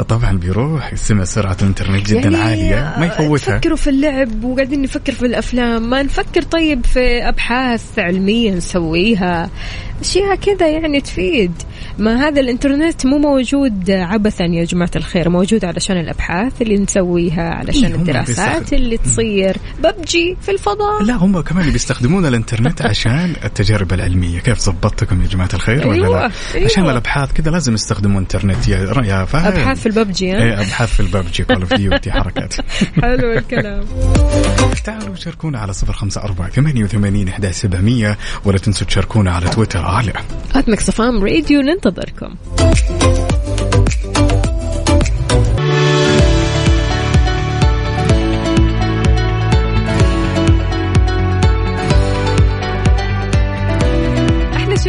طبعا بيروح يسمع سرعة الإنترنت جدا يعني عالية ما يفوتها. تفكروا في اللعب وقاعدين نفكر في الأفلام. ما نفكر طيب في أبحاث علمية نسويها. أشياء كذا يعني تفيد. ما هذا الإنترنت مو موجود عبثا يا جماعة الخير موجود علشان الأبحاث اللي نسويها علشان إيه، الدراسات اللي تصير. ببجي في الفضاء. لا هم كمان بيستخدمون الإنترنت *laughs* عشان التجارب العلمية. كيف زبطتكم يا جماعة الخير ولا أيوة، لا؟ أيوة. عشان الأبحاث كذا لازم يستخدموا إنترنت. يا يا فهد. أبحاث في الببجي ها؟ إيه أبحاث في ال PUBG Call of Duty حركات. *laughs* حلو الكلام. تعالوا شاركونا على صفر خمسة أربعة ثمانية وثمانين ولا تنسوا تشاركونا على تويتر. على at Mix FM Radio ننتظركم.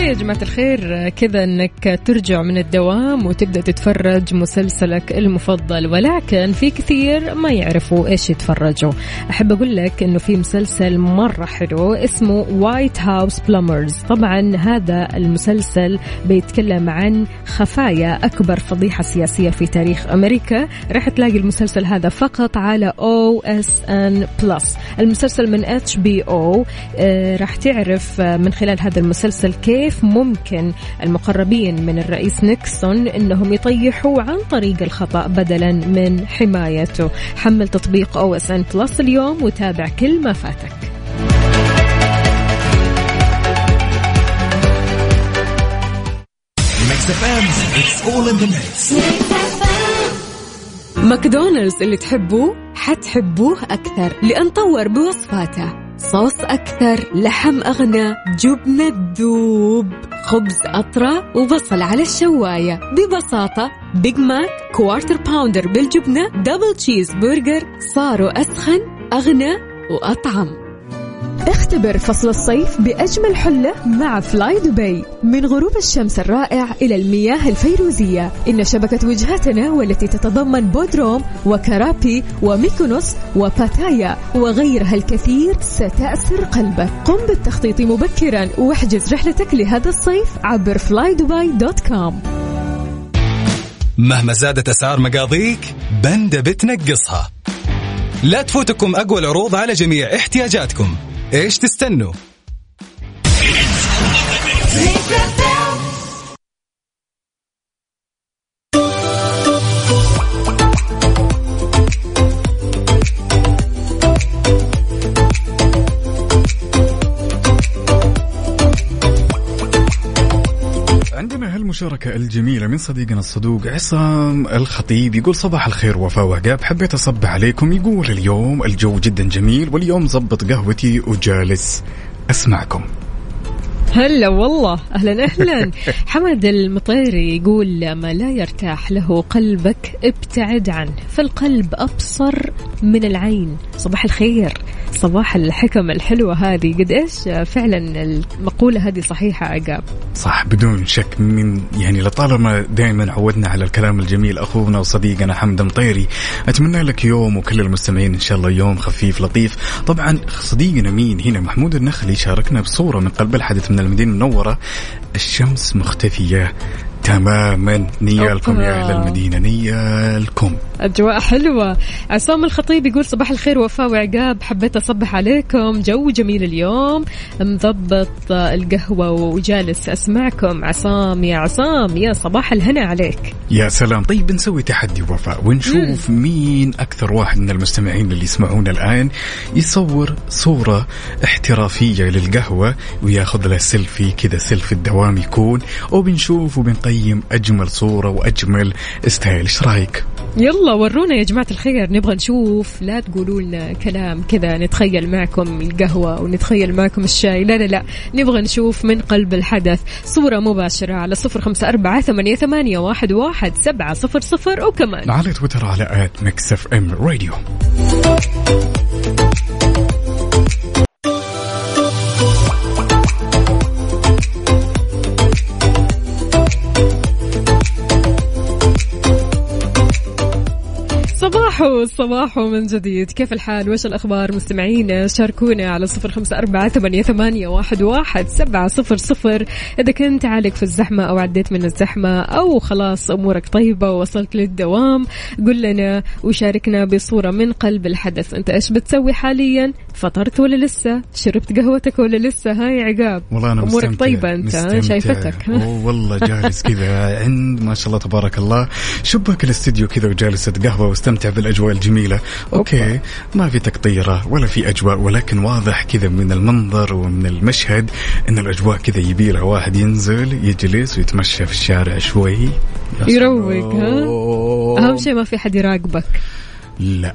يا جماعة الخير كذا إنك ترجع من الدوام وتبدأ تتفرج مسلسلك المفضل ولكن في كثير ما يعرفوا إيش يتفرجوا. أحب أقول لك إنه في مسلسل مرة حلو اسمه White House Plumbers طبعا هذا المسلسل بيتكلم عن خفايا أكبر فضيحة سياسية في تاريخ أمريكا. راح تلاقي المسلسل هذا فقط على OSN Plus المسلسل من HBO راح تعرف آه، من خلال هذا المسلسل كيف ممكن المقربين من الرئيس نيكسون إنهم يطيحوا عن طريق الخطأ بدلا من حمايته؟ حمل تطبيق OSN Plus اليوم وتابع كل ما فاتك. ماكدونالدز اللي تحبوه حتحبوه أكثر لأن طور بوصفاته. صوص أكثر لحم أغنى جبنة تذوب خبز أطرى وبصل على الشواية. ببساطة Big Mac Quarter Pounder بالجبنة double cheeseburger صاروا أسخن أغنى وأطعم. اختبر فصل الصيف بأجمل حلة مع فلاي دبي من غروب الشمس الرائع إلى المياه الفيروزية. إن شبكة وجهاتنا والتي تتضمن بودروم وكرابي وميكونوس وباتايا وغيرها الكثير ستأسر قلبك. قم بالتخطيط مبكرا واحجز رحلتك لهذا الصيف عبر فلاي دبي dot com مهما زادت أسعار مقاضيك بندا بتنقصها. لا تفوتكم أقوى العروض على جميع احتياجاتكم. إيش تستنوا؟ عندنا هالمشاركة الجميلة من صديقنا الصدوق عصام الخطيب يقول صباح الخير وفاء وعقاب حبيت أصبح عليكم. يقول اليوم الجو جدا جميل واليوم زبط قهوتي وجالس أسمعكم. هلا والله أهلا أهلا. *laughs* حمد المطيري يقول ما لا يرتاح له قلبك ابتعد عنه فالقلب أبصر من العين. صباح الخير صباح الحكم الحلوة هذه. قد إيش فعلا المقولة هذه صحيحة عقاب؟ صح بدون شك من يعني لطالما دائما عودنا على الكلام الجميل أخونا وصديقنا حمد مطيري أتمنى لك يوم وكل المستمعين إن شاء الله يوم خفيف لطيف. طبعا صديقنا مين؟ هنا محمود النخلي شاركنا بصورة من قلب الحدث من المدينة المنورة الشمس مختفية. تماما. نيالكم يا أهل. المدينة. نيالكم أجواء حلوة. عصام الخطيب يقول صباح الخير وفاء وعقاب. حبيت أصبح عليكم. جو جميل اليوم. مضبط القهوة وجالس أسمعكم. عصام يا عصام يا صباح الهنا عليك. يا سلام. طيب نسوي تحدي وفاء ونشوف مين أكثر واحد من المستمعين اللي يسمعونا الآن يصور صورة احترافية للقهوة وياخذ له سيلفي كذا سيلفي الدوام يكون. وبنشوف وبنقيم أجمل صورة وأجمل style. إيش رأيك؟ يلا ورونا يا جماعة الخير نبغى نشوف. لا تقولوا لنا كلام كذا نتخيل معكم القهوة ونتخيل معكم الشاي. لا لا لا نبغى نشوف من قلب الحدث. صورة مباشرة على صفر خمسة أربعة ثمانية, ثمانية واحد, واحد سبعة صفر صفر. وكمان على تويتر على at Mix FM Radio. صباحو صباحو من جديد. كيف الحال؟ وش الأخبار؟ مستمعينا شاركونا على صفر خمسة أربعة ثمانية, ثمانية واحد, واحد سبعة صفر صفر. إذا كنت عالق في الزحمة أو عديت من الزحمة أو خلاص أمورك طيبة ووصلت للدوام قل لنا وشاركنا بصورة من قلب الحدث. أنت إيش بتسوي حاليا؟ فطرت ولا لسه؟ شربت قهوتك ولا لسه؟ هاي عقاب. والله أنا أمورك مستمتع طيبة أنت؟ مستمتع. شايفتك. والله جالس كذا عند ما شاء الله تبارك الله. شباك الاستديو كذا وجالس اتقهوى واستمتع بالاجواء الجميلة. أوكي ما في تقطيره ولا في أجواء ولكن واضح كذا من المنظر ومن المشهد إن الأجواء كذا يبي لها واحد ينزل يجلس ويتمشى في الشارع شوي. يروق، ها؟ أهم شيء ما في حد يراقبك. لا.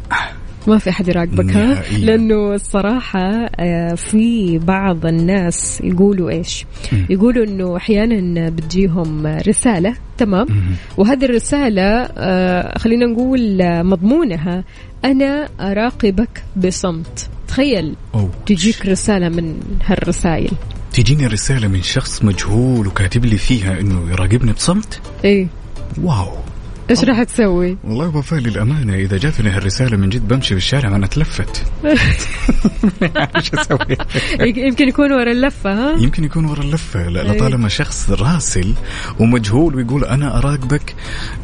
ما في أحد يراقبك ها؟ نهائياً. لأنه الصراحة آه، في بعض الناس يقولوا إيش؟ يقولوا أنه أحيانا بتجيهم رسالة تمام؟ وهذه الرسالة آه، خلينا نقول آه، مضمونها أنا أراقبك بصمت. تخيل. تجيك رسالة من هالرسائل. تجيني رسالة من شخص مجهول وكاتب لي فيها إنه يراقبني بصمت؟ إيه. واو. إيش راح تسوي؟ والله وفاء للأمانة إذا جاتني هالرسالة من جد بمشي في الشارع ما أنا أتلفت *laughs* إيش أسوي؟ يمكن يكون ورا اللفة ها؟ يمكن يكون ورا أي. لطالما شخص راسل ومجهول ويقول أنا أراقبك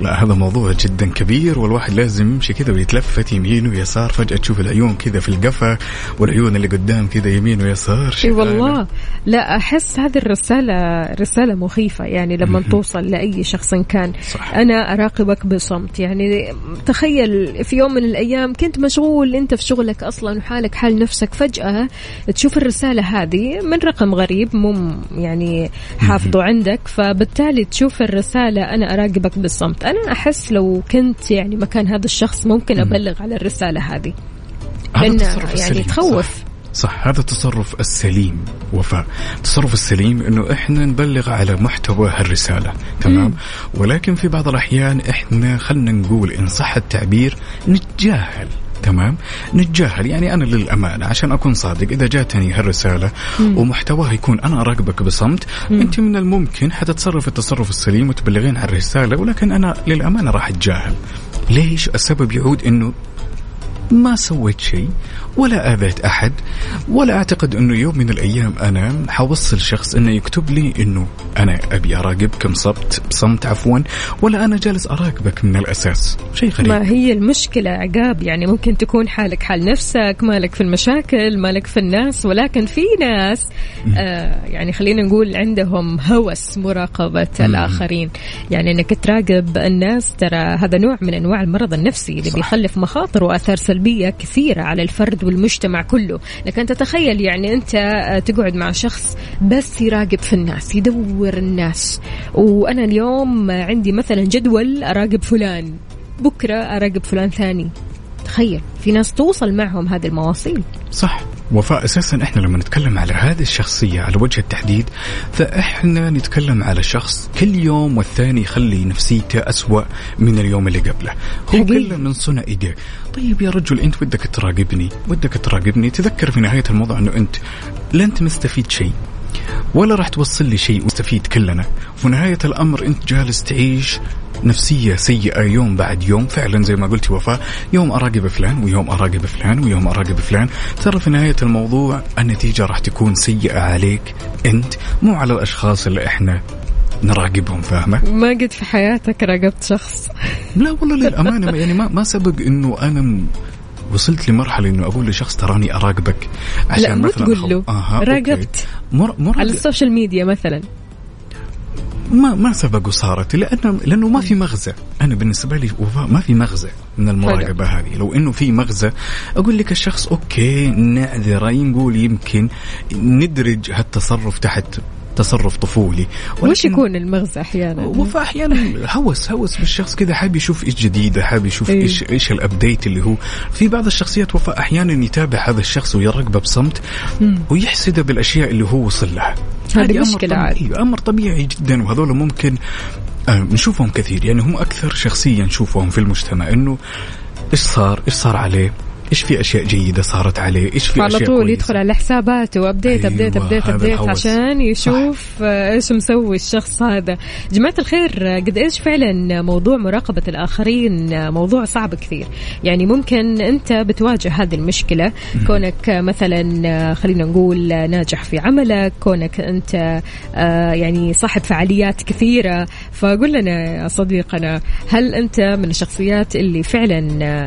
لا هذا موضوع جدا كبير والواحد لازم يمشي كذا ويتلفت يمين ويسار فجأة تشوف العيون كذا في القفا والعيون اللي قدام كذا يمين ويسار إي. والله لا أحس هذه الرسالة رسالة مخيفة يعني لما توصل لأي شخص كان صح. أنا أراقبك بصمت. يعني تخيل في يوم من الأيام كنت مشغول أنت في شغلك أصلا وحالك حال نفسك فجأة تشوف الرسالة هذه من رقم غريب مو يعني حافظه عندك فبالتالي تشوف الرسالة أنا أراقبك بالصمت. أنا أحس لو كنت يعني مكان هذا الشخص ممكن أبلغ على الرسالة هذه. لأن يعني تخوف. صح. هذا التصرف السليم. وفاء التصرف السليم إنه إحنا نبلغ على محتوى هالرسالة تمام؟ ولكن في بعض الأحيان إحنا خلنا نقول إن صح التعبير نتجاهل تمام؟ نتجاهل يعني أنا للأمانة عشان أكون صادق إذا جاتني هالرسالة ومحتواها يكون أنا اراقبك بصمت أنت من الممكن حتتصرف التصرف السليم وتبلغين عن الرساله ولكن أنا للأمانة راح أتجاهل. ليش؟ السبب يعود إنه ما سويت شيء ولا آذيت أحد ولا أعتقد أنه يوم من الأيام أنا حوصل شخص أنه يكتب لي أنه أنا أبي أراقبك بصمت بصمت عفوا ولا أنا جالس أراقبك من الأساس. شيء غريب. ما هي المشكلة عقاب؟ يعني ممكن تكون حالك حال نفسك مالك في المشاكل مالك في الناس ولكن في ناس آه يعني خلينا نقول عندهم هوس مراقبة الآخرين. يعني أنك تراقب الناس ترى هذا نوع من أنواع المرض النفسي اللي صح. بيخلف مخاطر وآثار سلبية كثيرة على الفرد والمجتمع كله. لكن تتخيل يعني أنت آه، تقعد مع شخص بس يراقب في الناس يدور الناس. وأنا اليوم عندي مثلا جدول أراقب فلان. بكرة أراقب فلان ثاني. تخيل في ناس توصل معهم هذه المواصيل. صح. وفاء أساسا إحنا لما نتكلم على هذه الشخصية على وجه التحديد فإحنا نتكلم على شخص كل يوم والثاني يخلي نفسيته أسوأ من اليوم اللي قبله. هو. كله من صنع إيديه. طيب يا رجل أنت ودك تراقبني؟ ودك تراقبني؟ تذكر في نهاية الموضوع أنه أنت لا انت مستفيد شيء ولا راح توصل لي شيء مستفيد كلنا. وفي نهاية الأمر أنت جالس تعيش نفسية سيئة يوم بعد يوم. فعلا زي ما قلتي وفاء يوم أراقب فلان ويوم أراقب فلان ويوم أراقب فلان. ترى في نهاية الموضوع النتيجة راح تكون سيئة عليك أنت مو على الأشخاص اللي إحنا نراقبهم فاهمة؟ ما قد في حياتك راقبت شخص. لا والله للأمانة يعني ما ما سبق إنه أنا م- وصلت لمرحلة إنه أقول لشخص تراني أراقبك. عشان لا مثلا تقول له. okay. راقبت. مر مر على ال social media مثلا. ما ما سبق وصارت لأنه لأنه ما في مغزى. أنا بالنسبة لي وفاء ما في مغزى من المراقبة هذه. لو إنه في مغزى أقول لك الشخص okay نعذره نقول يمكن ندرج هالتصرف تحت تصرف طفولي. وش يكون المغزى أحيانا؟ وفاء أحيانا هوس هوس بالشخص كذا حاب يشوف إيش جديد حاب يشوف إيه. إيش إيش ال update اللي هو. في بعض الشخصيات وفاء أحيانا يتابع هذا الشخص ويراقبه بصمت ويحسده بالأشياء اللي هو وصل لها. هذه هذه أمر مشكلة عاد. طبيعي أمر طبيعي جدا وهذول ممكن آه، نشوفهم كثير. يعني هم أكثر شخصيه نشوفهم في المجتمع إنه إيش صار إيش صار عليه. إيش في أشياء جيدة صارت عليه؟ إيش في على أشياء طول كويسة. يدخل على حساباته update أيوة، update update update. عشان يشوف آه، إيش مسوي الشخص هذا. جماعة الخير قد إيش فعلا موضوع مراقبة الآخرين آه، موضوع صعب كثير. يعني ممكن أنت بتواجه هذه المشكلة. كونك مثلا آه، خلينا نقول ناجح في عملك كونك أنت يعني صاحب فعاليات كثيرة. فقول لنا يا صديقنا هل أنت من الشخصيات اللي فعلا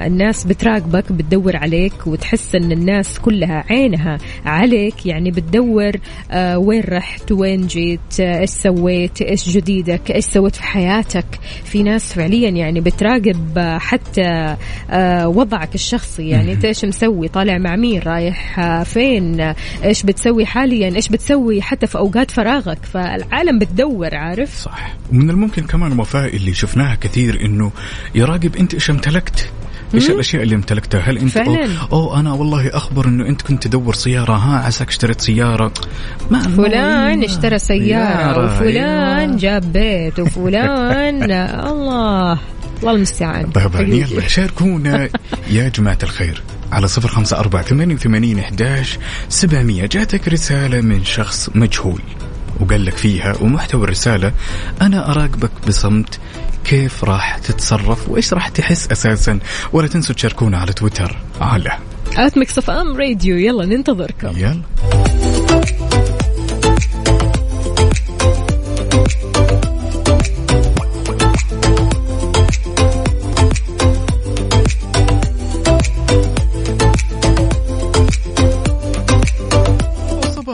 الناس بتراقبك بتدور عليك وتحس إن الناس كلها عينها عليك يعني بتدور آه، وين رحت وين جيت آه، إيش سويت إيش جديدك إيش سويت في حياتك. في ناس فعليا يعني بتراقب آه، حتى وضعك الشخصي. يعني أنت إيش مسوي؟ طالع مع مين؟ رايح فين؟ إيش بتسوي حاليا؟ إيش بتسوي حتى في أوقات فراغك؟ فالعالم بتدور عارف؟ صح. ومن الممكن كمان وفاء اللي شفناها كثير إنه يراقب أنت إيش امتلكت. إيش الأشياء اللي امتلكتها؟ هل انت فعلاً. أو, أو أنا والله أخبر إنه أنت كنت تدور سيارة ها عساك اشتريت سيارة ما فلان اشترى سيارة، وفلان. جاب بيت وفلان *laughs* الله الله المستعان حقيقي. يلا شاركونا *laughs* يا جماعة الخير على صفر خمسة أربعة ثمانية وثمانين إحداش سبعمية جاتك رسالة من شخص مجهول وقال لك فيها ومحتوى الرسالة أنا أراقبك بصمت كيف راح تتصرف وإيش راح تحس أساسا؟ ولا تنسوا تشاركونا على تويتر. على at Mix FM Radio يلا ننتظركم. يلا.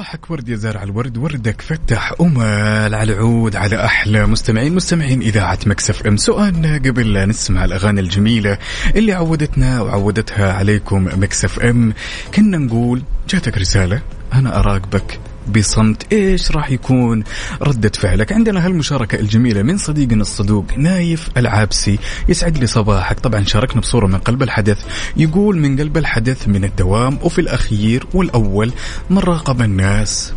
صباحك ورد يا زارع الورد وردك فتح أمل على عود على أحلى مستمعين مستمعين إذاعة Mix FM. سؤالنا قبل لا نسمع الأغاني الجميلة اللي عودتنا وعودتها عليكم Mix FM. كنا نقول جاتك رسالة أنا أراقبك. بصمت إيش راح يكون؟ ردة فعلك. عندنا هالمشاركة الجميلة من صديقنا الصدوق نايف العابسي. يسعد لي صباحك. طبعا شاركنا بصورة من قلب الحدث. يقول من قلب الحدث من الدوام وفي الأخير والأول من راقب الناس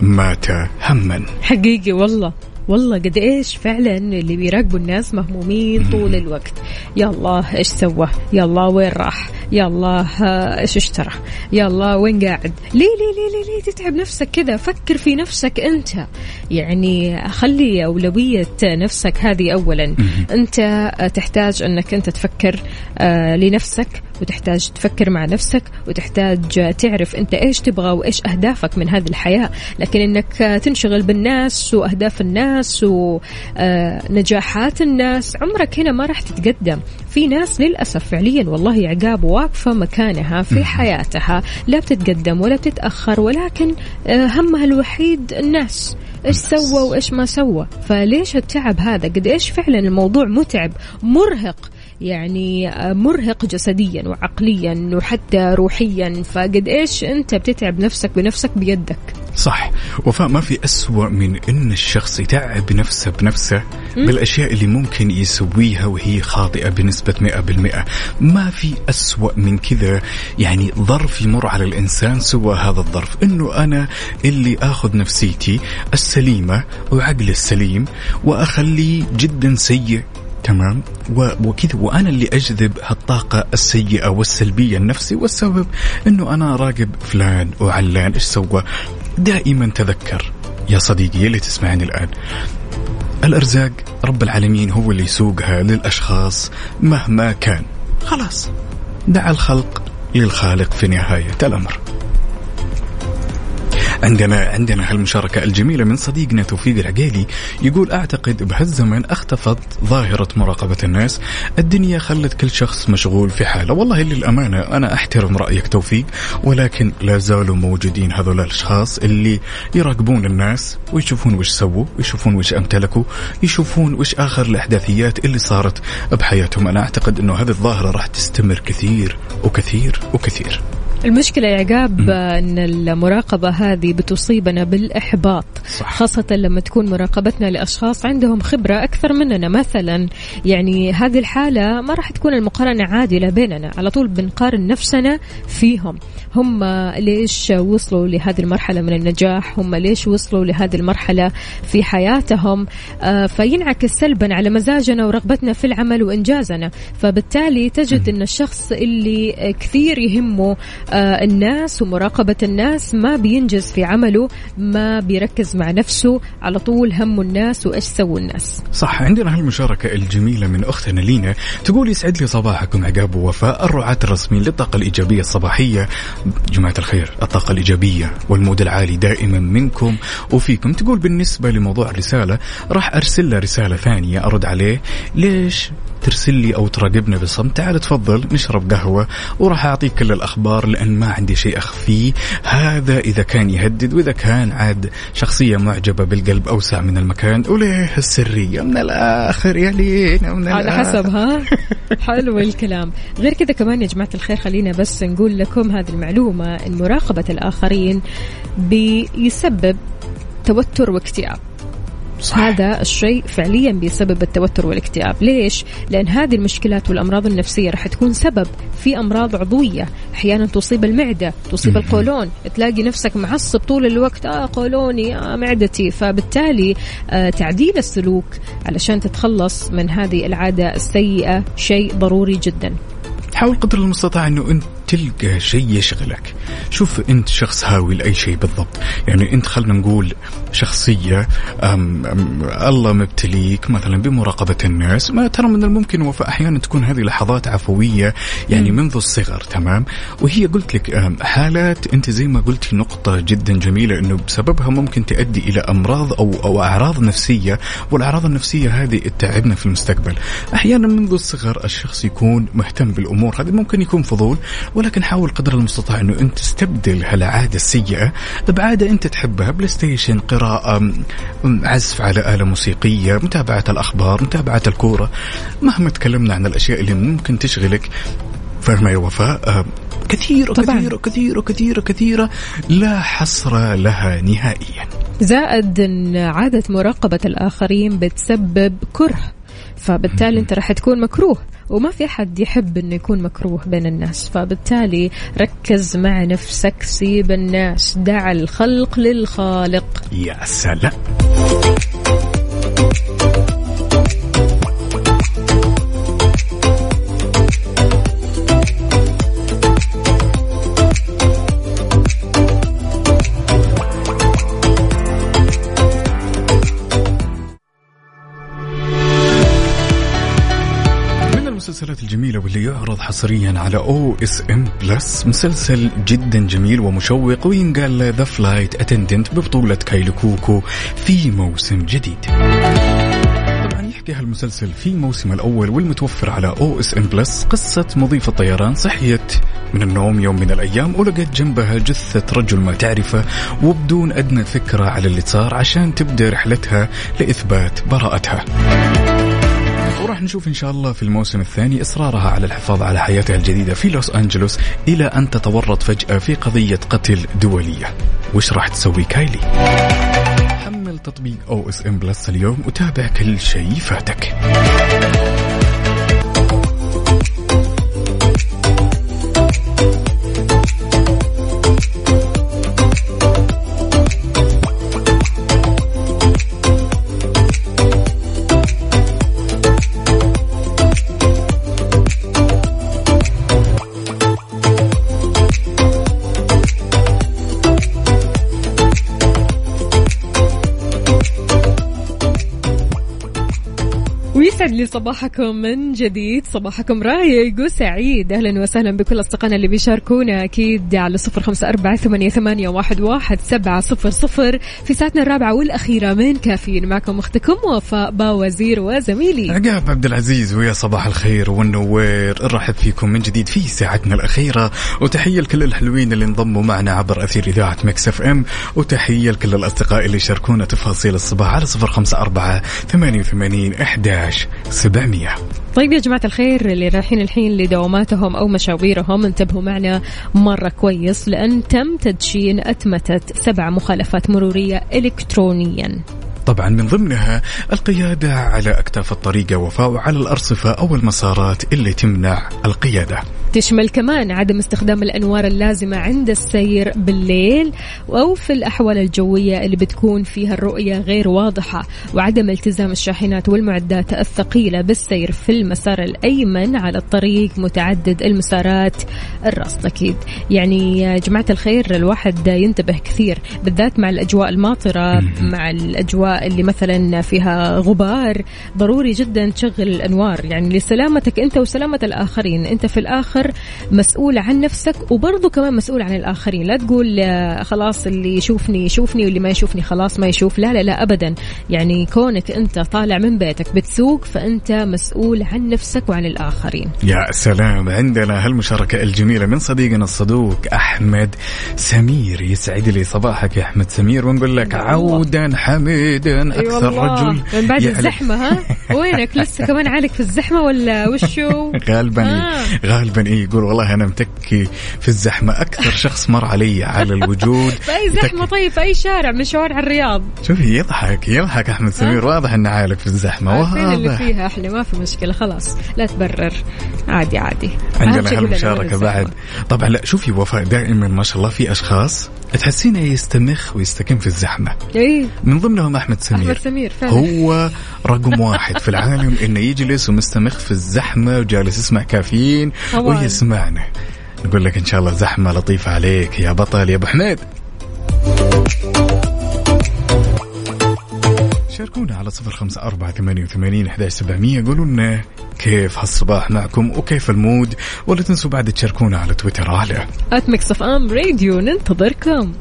مات هما. حقيقي والله. والله قد إيش فعلا اللي بيراقبوا الناس مهمومين طول الوقت. يا الله إيش سوى؟ يا الله وين راح؟ يا الله ها، إيش اشترى؟ يا الله وين قاعد؟ ليه ليه ليه ليه, ليه تتعب نفسك كذا فكر في نفسك أنت. يعني خلي أولوية نفسك هذه اولا. أنت تحتاج أنك أنت تفكر آه، لنفسك وتحتاج تفكر مع نفسك وتحتاج تعرف أنت إيش تبغى وإيش أهدافك من هذه الحياة. لكن إنك تنشغل بالناس وأهداف الناس ونجاحات الناس عمرك هنا ما راح تتقدم. في ناس للأسف فعليا والله عقاب واقفة مكانها في حياتها لا بتتقدم ولا بتتأخر ولكن همها الوحيد الناس. إيش سوى وإيش ما سوى؟ فليش التعب هذا؟ قد إيش فعلا الموضوع متعب مرهق يعني آه، مرهق جسديا وعقليا وحتى روحيا. فقد إيش أنت بتتعب نفسك بنفسك بيدك؟ صح. وفاء ما في أسوأ من أن الشخص يتعب نفسه بنفسه بالأشياء اللي ممكن يسويها وهي خاطئة بنسبة 100% ما في أسوأ من كذا. يعني ظرف يمر على الإنسان سوى هذا الظرف. أنه أنا اللي أخذ نفسيتي السليمة وعقلي السليم وأخليه جدا سيء. تمام. وكذا. وأنا اللي أجذب هالطاقه السيئة والسلبية لنفسي والسبب إنه أنا راقب فلان وعلان إيش سوى. دائما تذكر. يا صديقي اللي تسمعني الآن. الأرزاق رب العالمين هو اللي يسوقها للأشخاص مهما كان. خلاص. دع الخلق للخالق في نهاية الأمر. عندنا عندنا هالمشاركة الجميلة من صديقنا توفيق العقيلي. يقول أعتقد بهالزمن اختفت ظاهرة مراقبة الناس. الدنيا خلت كل شخص مشغول في حاله. والله للأمانة أنا أحترم رأيك توفيق ولكن لا زالوا موجودين هذول الأشخاص اللي يراقبون الناس ويشوفون وش سووا ويشوفون وش أمتلكوا يشوفون وش آخر الأحداثيات اللي صارت بحياتهم. أنا أعتقد أنه هذه الظاهرة راح تستمر كثير وكثير وكثير. المشكلة يا عقاب أن المراقبة هذه بتصيبنا بالإحباط صح. خاصة لما تكون مراقبتنا لأشخاص عندهم خبرة أكثر مننا مثلا. يعني هذه الحالة ما راح تكون المقارنة عادلة بيننا على طول بنقارن نفسنا فيهم. هم ليش وصلوا لهذه المرحلة من النجاح؟ هم ليش وصلوا لهذه المرحلة في حياتهم؟ آه، فينعكس سلبا على مزاجنا ورغبتنا في العمل وإنجازنا. فبالتالي تجد أن الشخص اللي كثير يهمه الناس ومراقبة الناس ما بينجز في عمله ما بيركز مع نفسه على طول همه الناس وإيش سووا الناس. صح عندنا هالمشاركة الجميلة من أختنا لينا تقول يسعد لي صباحكم عقاب ووفاء الرعاة الرسميين للطاقة الإيجابية الصباحية. جماعة الخير الطاقة الإيجابية وال mood العالي دائما منكم وفيكم. تقول بالنسبة لموضوع الرسالة راح أرسل له رسالة ثانية أرد عليه ليش ترسل لي أو تراقبنا بصمت تعال تفضل نشرب قهوة وراح أعطيك كل الأخبار لأن ما عندي شيء اخفيه هذا إذا كان يهدد وإذا كان عاد شخصية معجبة بالقلب أوسع من المكان. وليه السرية؟ من الآخر يا لينا من على الآخر. حسب ها؟ *laughs* حلو الكلام. غير كذا كمان يا جماعة الخير خلينا بس نقول لكم هذه المعلومة إن مراقبة الآخرين بيسبب توتر واكتئاب. صح. هذا الشيء فعليا بيسبب التوتر والاكتئاب. ليش؟ لأن هذه المشكلات والأمراض النفسية راح تكون سبب في أمراض عضوية. أحيانا تصيب المعدة تصيب القولون. تلاقي نفسك معصب طول الوقت. آه قولوني آه معدتي. فبالتالي آه تعديل السلوك علشان تتخلص من هذه العادة السيئة شيء ضروري جدا. حاول قدر المستطاع إنه أنت تلقى شيء يشغلك. شوف أنت شخص هاوي لأي شيء بالضبط. يعني أنت خلينا نقول شخصية أم أم الله مبتليك مثلا بمراقبة الناس. ما ترى من الممكن وفي أحيانا تكون هذه لحظات عفوية يعني منذ الصغر تمام؟ وهي قلت لك حالات أنت زي ما قلتي نقطة جدا جميلة إنه بسببها ممكن تؤدي إلى أمراض أو أو أعراض نفسية والأعراض النفسية هذه تتعبنا في المستقبل. أحيانا منذ الصغر الشخص يكون مهتم بالأمور هذه ممكن يكون فضول ولكن حاول قدر المستطاع أنه أنت تستبدل هالعادة السيئة بعاده أنت تحبها. PlayStation قراءه عزف على آلة موسيقية متابعة الأخبار متابعة الكورة. مهما تكلمنا عن الأشياء اللي ممكن تشغلك فاهمه يا وفاء آه، كثير طبعاً. وكثير وكثير وكثير وكثيرة لا حصر لها نهائيا. زائد إن عادة مراقبة الآخرين بتسبب كره. فبالتالي انت راح تكون مكروه وما في أحد يحب إنه يكون مكروه بين الناس. فبالتالي ركز مع نفسك سيب الناس دع الخلق للخالق. يا سلام. المسلسلات الجميلة واللي يعرض حصريا على OSN Plus مسلسل جدا جميل ومشوق وينقال The Flight Attendant ببطولة Kaley Cuoco في موسم جديد. طبعا يحكي هالمسلسل في موسم الأول والمتوفر على OSN Plus قصة مضيفة طيران صحيت من النوم يوم من الأيام ولقت جنبها جثة رجل ما تعرفه وبدون أدنى فكرة على اللي صار عشان تبدأ رحلتها لإثبات براءتها. وراح نشوف إن شاء الله في الموسم الثاني إصرارها على الحفاظ على حياتها الجديدة في لوس أنجلوس إلى أن تتورط فجأة في قضية قتل دولية. وش راح تسوي كايلي؟ حمل تطبيق OSN Plus اليوم وتابع كل شيء فاتك. يسعد لي صباحكم من جديد. صباحكم رايق وسعيد. أهلا وسهلا بكل أصدقائنا اللي بيشاركونا أكيد على صفر خمسة أربعة ثمانية واحد سبعة صفر صفر في ساعتنا الرابعة والأخيرة من كافيين. معكم أختكم وفاء باوزير وزميلي. عقاب عبد العزيز ويا صباح الخير والنوير. نرحب فيكم من جديد في ساعتنا الأخيرة. وتحية لكل الحلوين اللي انضموا معنا عبر أثير إذاعة Mix FM. وتحية لكل الأصدقاء اللي شاركونا تفاصيل الصباح على صفر خمسة أربعة ثمانية وثمانين أحداش 700 طيب يا جماعة الخير اللي رايحين الحين لدواماتهم أو مشاويرهم انتبهوا معنا مرة كويس لأن تم تدشين أتمتة سبع مخالفات مرورية إلكترونيا. طبعا من ضمنها القيادة على أكتاف الطريق وفاء وعلى الأرصفة أو المسارات اللي تمنع القيادة. تشمل كمان عدم استخدام الأنوار اللازمة عند السير بالليل أو في الأحوال الجوية اللي بتكون فيها الرؤية غير واضحة وعدم التزام الشاحنات والمعدات الثقيلة بالسير في المسار الأيمن على الطريق متعدد المسارات الراس أكيد. يعني يا جماعة الخير الواحد ينتبه كثير بالذات مع الأجواء الماطرة مع الأجواء اللي مثلا فيها غبار ضروري جدا تشغل الأنوار. يعني لسلامتك أنت وسلامة الآخرين. أنت في الآخر مسؤول عن نفسك وبرضه كمان مسؤول عن الآخرين. لا تقول آه، خلاص اللي يشوفني يشوفني واللي ما يشوفني خلاص ما يشوف. لا لا لا أبدا. يعني كونك أنت طالع من بيتك بتسوق فأنت مسؤول عن نفسك وعن الآخرين. يا سلام. عندنا هالمشاركة الجميلة من صديقنا الصدوق أحمد سمير. يسعد لي صباحك يا أحمد سمير ونقول لك عودا حميدا أكثر والله. رجل من بعد يعرف- الزحمة ها؟ *laughs* وينك؟ لسه كمان عالق في الزحمة ولا وشو؟ غالبا آه. غالبا إيه يقول والله أنا متكي في الزحمة. أكثر شخص مر علي على الوجود *laughs* في أي زحمة طيب في أي شارع؟ من شوارع الرياض. شوفي يضحك يضحك أحمد سمير. واضح إنه عالق في الزحمة. عارفين اللي واضح. فيها أحلى. ما في مشكلة خلاص. لا تبرر. عادي عادي. عندنا وين بعد. طبعا لا شوفي وفاء دائما ما شاء الله في أشخاص تحسينه يستمخ ويستكن في الزحمة. اي من ضمنهم أحمد سمير. أحمد سمير فعلا. هو رقم واحد في العالم إنه يجلس ومستمخ في الزحمة وجالس يسمع كافيين. ويسمعنا. نقول لك إن شاء الله زحمة لطيفة عليك يا بطل يا أبو حميد. شاركونا على صفر خمسة أربعة ثمانية وثمانين أحداش سبعمية. قولوا لنا كيف هالصباح معكم وكيف المود ولا تنسوا بعد تشاركونا على تويتر. على at Mix FM Radio ننتظركم.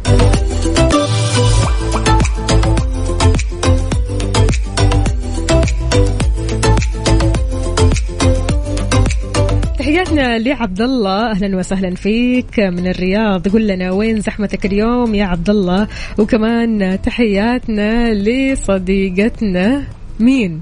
تحياتنا لعبد الله أهلا وسهلا فيك من الرياض. قل لنا وين زحمتك اليوم يا عبد الله وكمان تحياتنا لصديقتنا. مين؟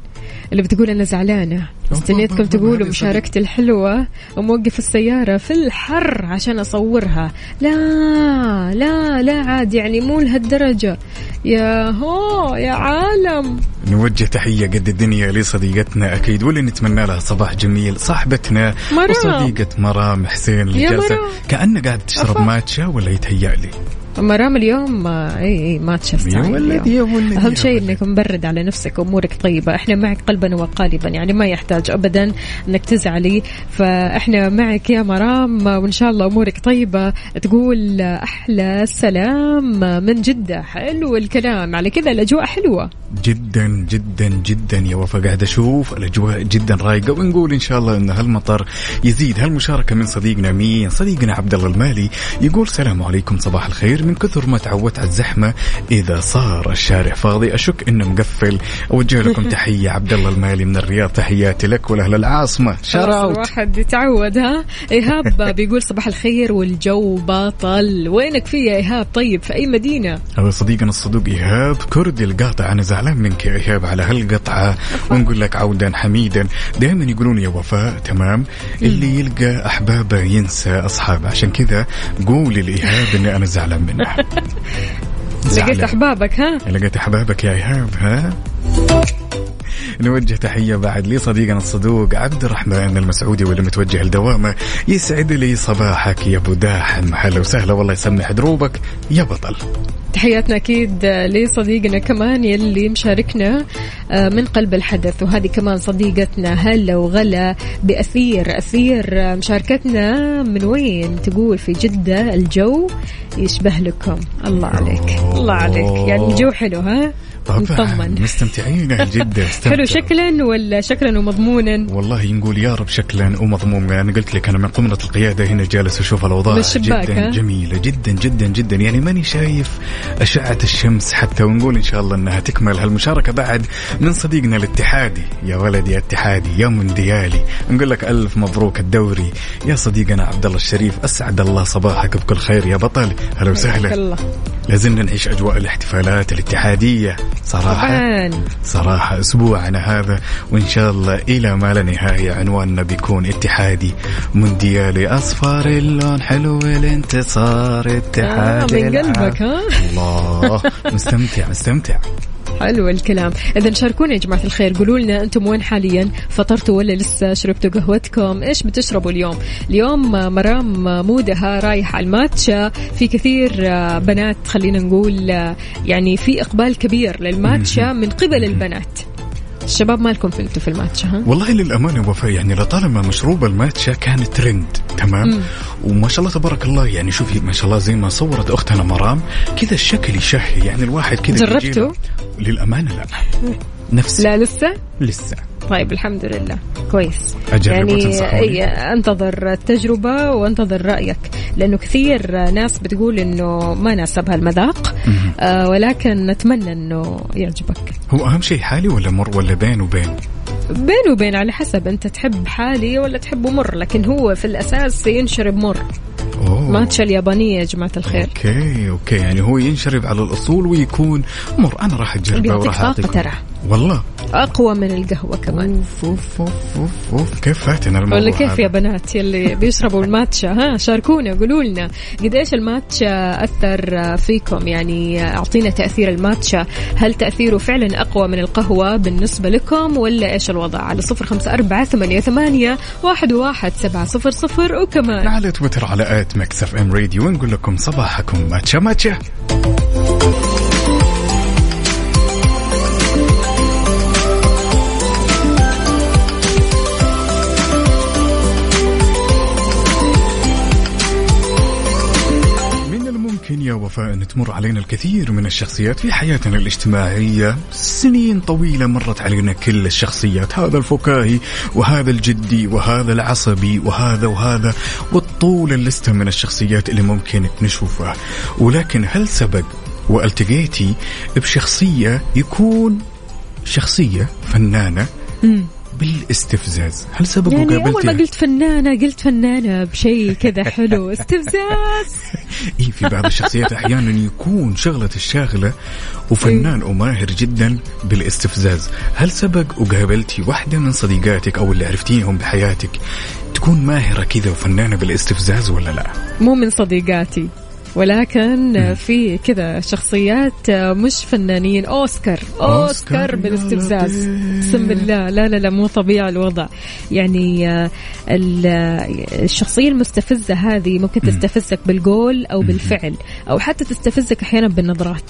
اللي بتقول أنا زعلانة. استنيتكم تقولوا مشاركتي الحلوة وموقف السيارة في الحر عشان أصورها. لا لا لا عاد يعني مو لهالدرجة. يا هو يا عالم. نوجه تحية قد الدنيا لصديقتنا أكيد واللي نتمنى لها صباح جميل. صاحبتنا مرام. وصديقة مرام حسين اللي جالسة. كأنها قاعد تشرب. ماتشا ولا يتهيأ لي؟ مرام اليوم إي إي ما تشفت يا ولد يا ولد أهم شيء. إنك مبرد على نفسك وأمورك طيبة. إحنا معك قلبا وقالبا يعني ما يحتاج ابدا أنك تزعلي. فإحنا معك يا مرام وإن شاء الله أمورك طيبة. تقول أحلى سلام من جدة. حلو الكلام. على كذا الأجواء حلوة. جدا جدا جدا يا وفا قاعد أشوف الأجواء جدا رايقة. ونقول إن شاء الله إن هالمطر يزيد. هالمشاركة من صديقنا مين؟ صديقنا عبد الله المالي يقول السلام عليكم صباح الخير. من كثر ما تعودت على الزحمة إذا صار الشارع فاضي أشك إنه مقفل. أوجه لكم *laughs* تحية عبد الله المالي من الرياض. تحياتي لك ولاهل العاصمة. خلاص شراوت الواحد يتعود ها؟ إيهاب *laughs* بيقول صباح الخير والجو باطل. وينك في يا إيهاب؟ طيب في أي مدينة؟ هذا صديقنا الصدوق إيهاب كردي القاطع. أنا زعلان منك يا إيهاب على هالقطعة. ونقول لك عودا حميدا. دائما يقولون يا وفاء تمام؟ اللي يلقى أحبابه ينسى أصحابه. عشان كذا قولي لإيهاب إني أنا زعلان منه. *laughs* لقيت. أحبابك ها؟ لقيت أحبابك يا إيهاب ها؟ نوجه تحية بعد لصديقنا الصدوق عبد الرحمن المسعودي واللي متوجه لدوامه يسعد لي صباحك يا أبو داحم. هلا وسهلا والله يسمح دروبك يا بطل. تحياتنا أكيد لصديقنا كمان يلي مشاركنا آه، من قلب الحدث. وهذه كمان صديقتنا هلا وغلا بأثير. أثير آه، مشاركتنا من وين؟ تقول في جدة الجو يشبه لكم. الله عليك. الله عليك. يعني الجو حلو ها؟ طبعا مستمتعين جدا *laughs* حلو شكلا ولا شكلا ومضمونا؟ والله نقول يا رب شكلا ومضمون. أنا قلت لك أنا من قمة القيادة هنا جالس أشوف الأوضاع جدا ها؟ جميلة جدا جدا جدا. يعني ماني شايف أشعة الشمس حتى ونقول إن شاء الله إنها تكمل. هالمشاركة بعد من صديقنا الاتحادي. يا ولدي اتحادي يا مونديالي. نقول لك ألف مبروك الدوري. يا صديقنا عبد الله الشريف أسعد الله صباحك بكل خير يا بطل. هلا وسهلا. لازلنا نعيش أجواء الاحتفالات الاتحادية. صراحة طبعا صراحة أسبوعنا هذا وإن شاء الله إلى ما لا نهاية عنواننا بيكون اتحادي مونديالي أصفر اللون حلو الانتصار آه اتحادي من قلبك ها؟ الله مستمتع مستمتع. حلو الكلام. اذا شاركونا يا جماعة الخير. قولوا لنا أنتم وين حاليا؟ فطرتوا ولا لسه؟ شربتوا قهوتكم؟ إيش بتشربوا اليوم؟ اليوم مرام مودها رايح على الماتشا في كثير بنات خلينا نقول يعني في إقبال كبير للماتشا من قبل البنات. الشباب مالكم في أنتم في الماتشا ها؟ والله للأمانة وفاء يعني لطالما مشروب الماتشا كان ترند تمام؟ مم. وما شاء الله تبارك الله يعني شوفي ما شاء الله زي ما صورت أختنا مرام كذا الشكل يشهي يعني الواحد كذا جربته؟ للأمانة لا نفس لا لسه؟ لسه. طيب الحمد لله. كويس. أجرب يعني؟ أي أنتظر التجربة وأنتظر رأيك لأنه كثير ناس بتقول إنه ما ناسبها المذاق. آه ولكن نتمنى إنه يعجبك. هو أهم شيء حالي ولا مر ولا بين وبين؟ بين وبين على حسب أنت تحب حالي ولا تحبه مر لكن هو في الأساس ينشرب مر. أوه. ماتشا اليابانية يا جماعة الخير. okay okay. يعني هو ينشرب على الأصول ويكون مر. أنا راح أجربه وراح ترى. والله. أقوى من القهوة كمان. أوف أوف أوف أوف, أوف. كيف فاتنا الموضوع ولا كيف؟ يا بنات يلي بيشربوا الماتشا؟ ها شاركونا قولوا لنا قد إيش الماتشا أثر فيكم؟ يعني أعطينا تأثير الماتشا. هل تأثيره فعلا أقوى من القهوة بالنسبة لكم ولا إيش الوضع؟ على صفر خمسة أربعة ثمانية, ثمانية واحد, واحد سبعة صفر صفر. وكمان على تويتر على at Mix FM Radio نقول لكم صباحكم ماتشا ماتشا. يا وفاء أن تمر علينا الكثير من الشخصيات في حياتنا الاجتماعية. سنين طويلة مرت علينا كل الشخصيات هذا الفكاهي وهذا الجدي وهذا العصبي وهذا وهذا والطول اللستة من الشخصيات اللي ممكن نشوفها ولكن هل سبق والتقيتي بشخصية يكون شخصية فنانة؟ بالاستفزاز. هل سبق يعني أول ما وقابلتي قلت فنانة قلت فنانة بشيء كذا حلو. *laughs* استفزاز. *laughs* إيه في بعض الشخصيات أحيانا يكون شغلة الشاغلة وفنان وماهر جدا بالاستفزاز. هل سبق وقابلتي واحدة من صديقاتك أو اللي عرفتيهم بحياتك تكون ماهرة كذا وفنانة بالاستفزاز ولا لا؟ مو من صديقاتي. ولكن في كذا شخصيات مش فنانين. أوسكار. أوسكار أوسكار بالاستفزاز. اقسم بالله لا لا لا مو طبيعي الوضع. يعني آه، ال- آه، الشخصية المستفزة هذه ممكن تستفزك بالقول أو بالفعل أو حتى تستفزك أحيانا بالنظرات.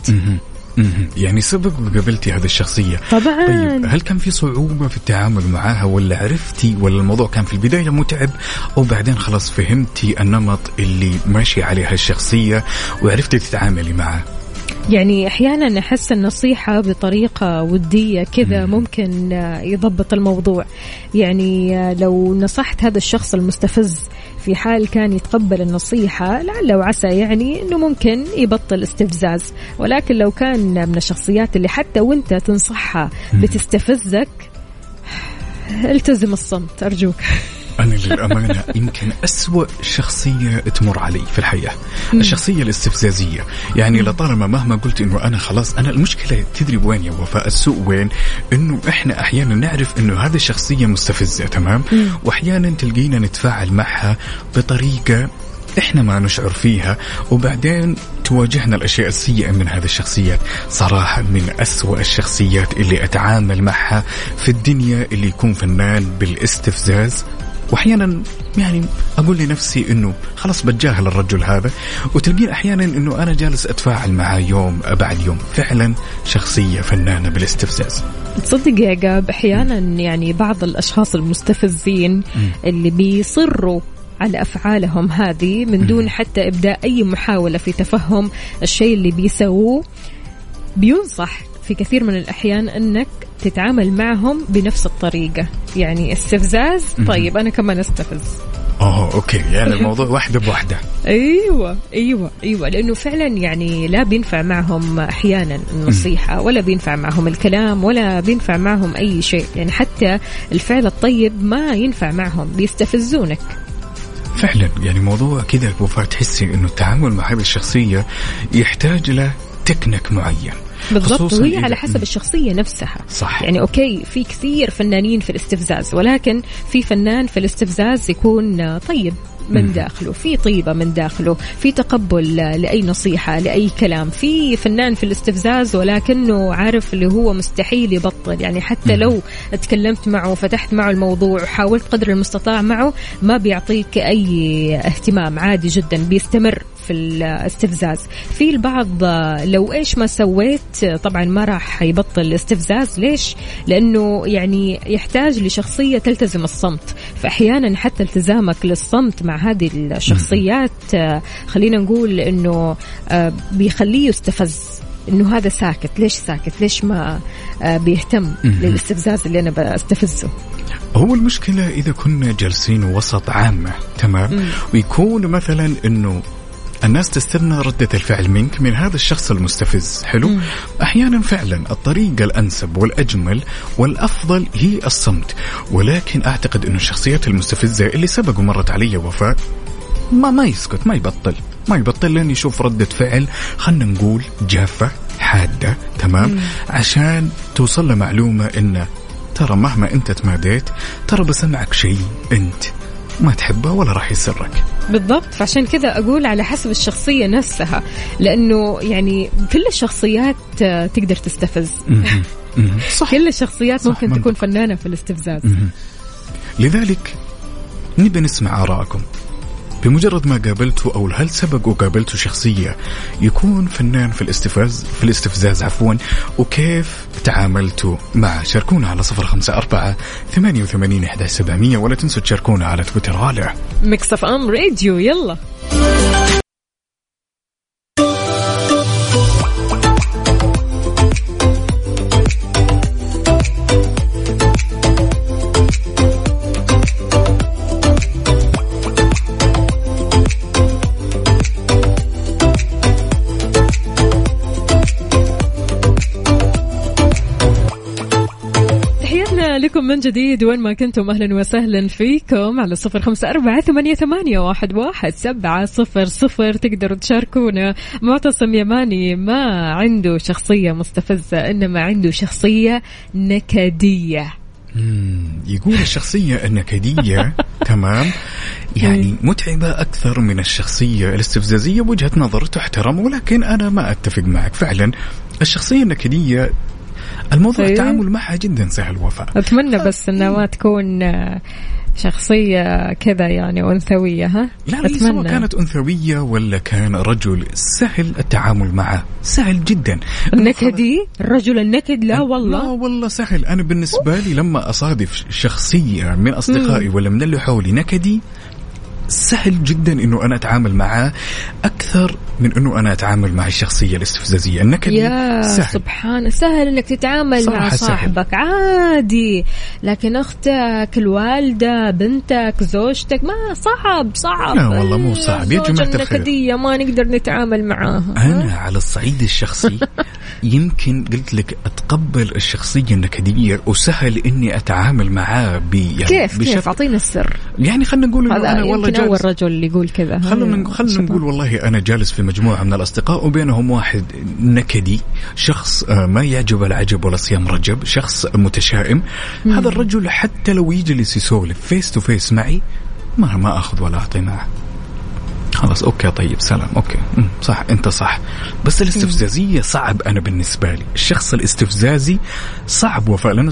يعني سبق وقابلتي هذه الشخصية. طبعا. طيب هل كان في صعوبة في التعامل معها ولا عرفتي ولا الموضوع كان في البداية متعب أو بعدين خلاص فهمتي النمط اللي ماشي عليه الشخصية وعرفتي تتعاملي معه؟ يعني أحيانا أحس النصيحة بطريقة ودية كذا ممكن آه، يضبط الموضوع. يعني آه، لو نصحت هذا الشخص المستفز في حال كان يتقبل النصيحة لعل وعسى يعني إنه ممكن يبطل استفزاز. ولكن لو كان من الشخصيات اللي حتى وأنت تنصحها بتستفزك التزم الصمت. أرجوك. *laughs* أنا للأمانة يمكن أسوأ شخصية تمر علي في الحياة. الشخصية الاستفزازية. يعني لطالما مهما قلت إنه أنا خلاص أنا المشكلة تدري وين يا وفاء؟ السوء وين؟ إنه إحنا أحيانا نعرف إنه هذه الشخصية مستفزة تمام؟ وأحيانا تلقينا نتفاعل معها بطريقة إحنا ما نشعر فيها وبعدين تواجهنا الأشياء السيئة من هذه الشخصيات. صراحة من أسوأ الشخصيات اللي أتعامل معها في الدنيا اللي يكون فنان بالاستفزاز وأحيانا يعني أقول لنفسي إنه خلاص بتجاهل الرجل هذا وتلقين أحيانا إنه أنا جالس أتفاعل معاه يوم بعد يوم. فعلا شخصية فنانة بالاستفزاز. تصدق يا جاب أحيانا يعني بعض الأشخاص المستفزين اللي بيصروا على أفعالهم هذه من دون حتى إبداء أي محاولة في تفهم الشيء اللي بيسووه بينصح في كثير من الأحيان إنك تتعامل معهم بنفس الطريقة. يعني استفزاز طيب أنا كمان أستفز. أوه أوكي. يعني الموضوع واحدة بواحدة. أيوه أيوه أيوه. لأنه فعلا يعني لا بينفع معهم أحيانا النصيحة ولا بينفع معهم الكلام ولا بينفع معهم أي شيء. يعني حتى الفعل الطيب ما ينفع معهم بيستفزونك. فعلا. يعني موضوع كذا وفاء تحسي إنه التعامل مع هذه الشخصية يحتاج له تكنيك معين. بالضبط وهي على حسب الشخصية نفسها. صح. يعني okay في كثير فنانين في الاستفزاز ولكن في فنان في الاستفزاز يكون طيب من داخله في طيبة من داخله في تقبل لأي نصيحة لأي كلام. في فنان في الاستفزاز ولكنه عارف اللي هو مستحيل يبطل. يعني حتى لو تكلمت معه وفتحت معه الموضوع وحاولت قدر المستطاع معه ما بيعطيك أي اهتمام عادي جدا بيستمر. في الاستفزاز. في البعض آه، لو إيش ما سويت آه، طبعا ما راح يبطل الاستفزاز. ليش؟ لأنه يعني يحتاج لشخصية تلتزم الصمت. فاحيانا حتى التزامك للصمت مع هذه الشخصيات آه، خلينا نقول إنه بيخليه يستفز. إنه هذا ساكت. ليش ساكت؟ ليش ما بيهتم للاستفزاز اللي أنا بستفزه؟ هو المشكلة إذا كنا جالسين وسط عامة تمام؟ ويكون مثلا أنه الناس تستنى ردة الفعل منك من هذا الشخص المستفز. حلو؟ أحيانا فعلا الطريقة الأنسب والأجمل والأفضل هي الصمت ولكن أعتقد أنه الشخصيات المستفزة اللي سبق ومرت علي وفاء ما ما يسكت ما يبطل ما يبطل لين يشوف ردة فعل خلنا نقول جافة حادة تمام؟ عشان توصل له معلومة انه ترى مهما أنت تماديت ترى بسمعك شيء أنت ما تحبه ولا راح يسرك. بالضبط. فعشان كذا أقول على حسب الشخصية نفسها لأنه يعني كل الشخصيات تقدر تستفز. صح *laughs* كل الشخصيات صح، ممكن منطق. تكون فنانة في الاستفزاز. لذلك نبي نسمع آراءكم بمجرد ما قابلتوا أو هل سبق وقابلتوا شخصية يكون فنان في الاستفزاز في الاستفزاز عفوا وكيف تعاملتوا معه شاركونا على صفر خمسة أربعة ثمانية وثمانين إحدى سبعمية ولا تنسوا تشاركونا على تويتر. على Mix FM Radio يلا. من جديد وين ما كنتم أهلا وسهلا فيكم على صفر خمسة أربعة ثمانية, ثمانية واحد, واحد سبعة صفر صفر. تقدروا تشاركونا. معتصم يماني ما عنده شخصية مستفزة إنما عنده شخصية نكدية. يقول الشخصية النكدية. *laughs* تمام. يعني متعبة أكثر من الشخصية. الاستفزازية بوجهة نظر تحترم ولكن أنا ما أتفق معك. فعلا الشخصية النكدية الموضوع أيوة. التعامل معها جدا سهل وفاء أتمنى بس إنها ما تكون آه، شخصية كذا يعني أنثوية ها؟ لا لا سواء كانت أنثوية ولا كان رجل سهل التعامل معه. سهل جدا. النكدي الرجل النكد؟ لا لا والله. والله سهل. أنا بالنسبة لي لما أصادف شخصية من أصدقائي ولا من اللي حولي نكدي سهل جدا إنه أنا أتعامل معاه أكثر من إنه أنا أتعامل مع الشخصيه الاستفزازيه النكدي يا سهل. سبحان سهل إنك تتعامل مع سهل. صاحبك. عادي. لكن أختك الوالدة بنتك زوجتك ما صعب صعب. لا والله مو صعب، يا جماعة الخير. ما نقدر نتعامل معاها. أنا على الصعيد الشخصي يمكن قلت لك أتقبل الشخصية النكدية وسهل إني أتعامل معاه ب يعني كيف بشكل كيف أعطينا السر. يعني خلينا نقول إنه أنا والله يمكن أول جالس رجل اللي يقول كذا. خلونا خلونا نقول والله أنا جالس في مجموعة من الأصدقاء وبينهم واحد نكدي شخص آه، ما يعجب العجب ولا صيام رجب شخص متشائم. هذا الرجل حتى لو يجلس يسولف face to face معي ما ما أخذ ولا أعطي معه. خلاص okay طيب سلام okay. صح أنت صح. بس الاستفزازية صعب أنا بالنسبة لي. الشخص الاستفزازي صعب وفاء لأنه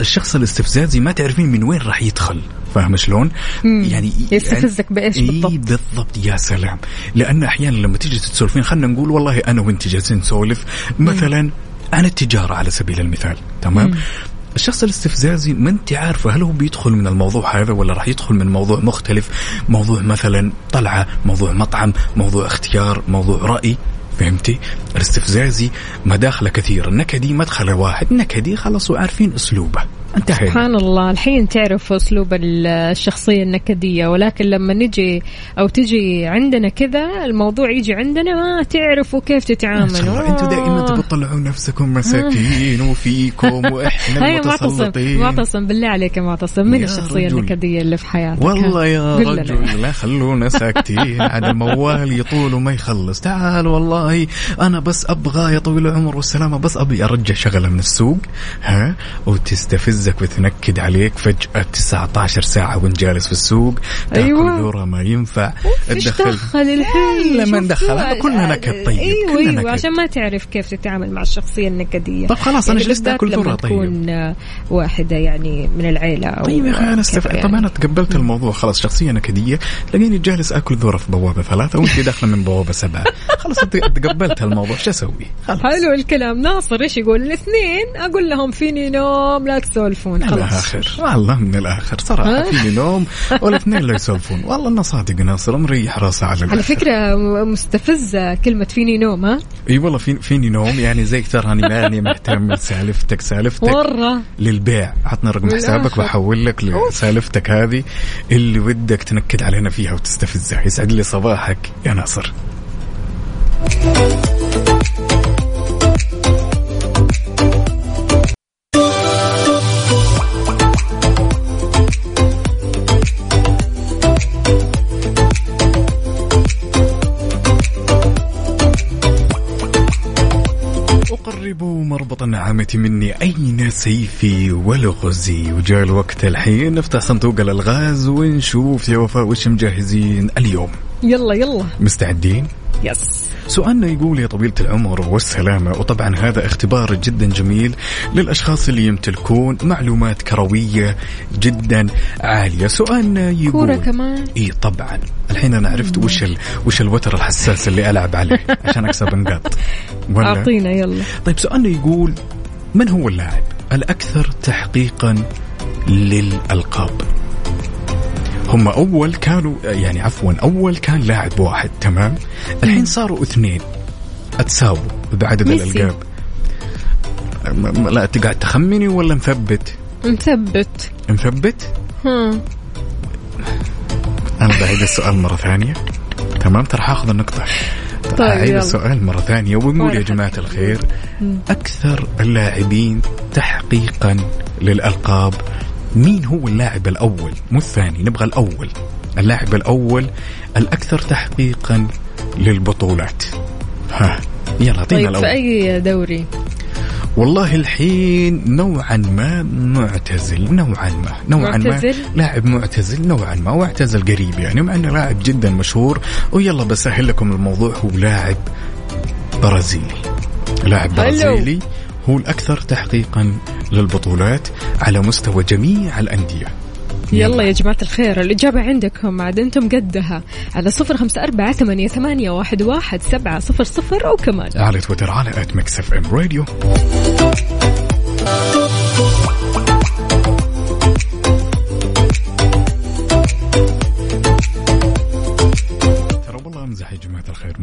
الشخص الاستفزازي ما تعرفين من وين راح يدخل. فاهم شلون؟ يعني يستفزك بإيش إيه بالضبط؟ بالضبط. يا سلام. لأن أحيانا لما تيجي تسولفين خلينا نقول والله أنا وأنت جالسين نسولف مثلا عن التجارة على سبيل المثال تمام؟ الشخص الاستفزازي ما انت عارفة هل هو بيدخل من الموضوع هذا ولا راح يدخل من موضوع مختلف؟ موضوع مثلا طلعة موضوع مطعم موضوع اختيار موضوع رأي فهمتي؟ الاستفزازي مداخله كثير النكدي مدخله واحد نكدي خلاص وعارفين أسلوبه. انتهينا سبحان الله الحين تعرف أسلوب ال- الشخصية النكدية ولكن لما نجي أو تجي عندنا كذا الموضوع يجي عندنا ما تعرفوا كيف تتعاملوا. أنتم دائما آه. تبغوا تطلعون نفسكم مساكين وفيكم *laughs* وإحنا المتسلطين. معتصم بالله عليك يا معتصم من الشخصية رجل. النكدية اللي في حياتك؟ والله يا. رجل لا خلونا ساكتين. *laughs* عاد الموال يطول وما يخلص. تعال والله أنا بس أبغى يا طويل العمر والسلامة بس أبي أرجع شغلة من السوق ها وتستفزك وتنكد عليك فجأة 19 ساعة وأنت جالس في السوق تأكل أيوة. ذره ما ينفع إيش دخل الحين لا، ما ندخل. هذا كلنا نكد طيب. أيوه كلنا أيوه نكد. عشان ما تعرف كيف تتعامل مع الشخصية النكدية طب خلاص أنا يعني جلست لما ذرة طيب. تكون واحدة يعني من العيلة أو طيب يا أخي أنا كذا استف... يعني. طب أنا تقبلت الموضوع خلاص شخصية نكدية تلاقيني جالس آكل ذره في بوابة ثلاثة وأنت داخلة من بوابة سبعة خلاص تقبلت الموضوع شو أسوي؟ خلاص حلو الكلام ناصر إيش يقول الاثنين أقول لهم فيني نوم لا تسولفون من خلاص. الآخر. والله من الآخر. صراحة؟ فيني نوم والاثنين لا يسولفون. والله إنه صادق ناصر. مريح راسه على على الآخر. فكرة م- مستفزة كلمة فيني نوم ها؟ إي والله في فيني نوم. يعني زيك تراني ماني مهتم. لسالفتك سالفتك مرة. للبيع. عطنا رقم حسابك. بحول لك لسالفتك هذه اللي ودك تنكد علينا فيها وتستفزها. يسعد لي صباحك يا ناصر. مربط النعامة مني. أين سيفي ولغزي؟ وجاء الوقت الحين. نفتح صندوق الألغاز ونشوف يا وفاء وش مجهزين اليوم. يلا يلا. مستعدين؟ يس. سؤالنا يقول يا طويلة العمر والسلامة وطبعا هذا اختبار جدا جميل للأشخاص اللي يمتلكون معلومات كروية جدا عالية. سؤالنا يقول كورة كمان. إي طبعا. الحين أنا عرفت وش ال... وش الوتر الحساس اللي ألعب عليه عشان أكسب نقاط. أعطينا يلا. طيب سؤالنا يقول من هو اللاعب الأكثر تحقيقا للألقاب؟ هم أول كانوا يعني عفوا أول كان لاعب واحد تمام؟ الحين صاروا اثنين. أتساووا بعدد. الألقاب. لا أنت قاعد تخمني ولا مثبت؟ مثبت. مثبت؟ ها أنا بعيد السؤال مرة ثانية. تمام؟ ترى حاخذ النقطة. طيب، أعيد. السؤال مرة ثانية ونقول يا حاجة. جماعة الخير أكثر اللاعبين تحقيقا للألقاب مين هو اللاعب الأول؟ مو الثاني نبغى الأول. اللاعب الأول الأكثر تحقيقا للبطولات. ها يلا أعطينا طيب الأول. في أي دوري؟ والله الحين نوعا ما معتزل نوعا ما نوعا معتزل؟ ما لاعب معتزل نوعا ما واعتزل قريب يعني مع إنه لاعب جدا مشهور. ويلا بسهل لكم الموضوع هو لاعب برازيلي. لاعب. برازيلي. هو الأكثر تحقيقا للبطولات على مستوى جميع الأندية. يلا يا جماعة الخير الإجابة عندكم عاد أنتم قدها على صفر خمسة أربعة ثمانية, ثمانية واحد, واحد سبعة صفر صفر أو كمان. على تويتر على at Mix FM Radio.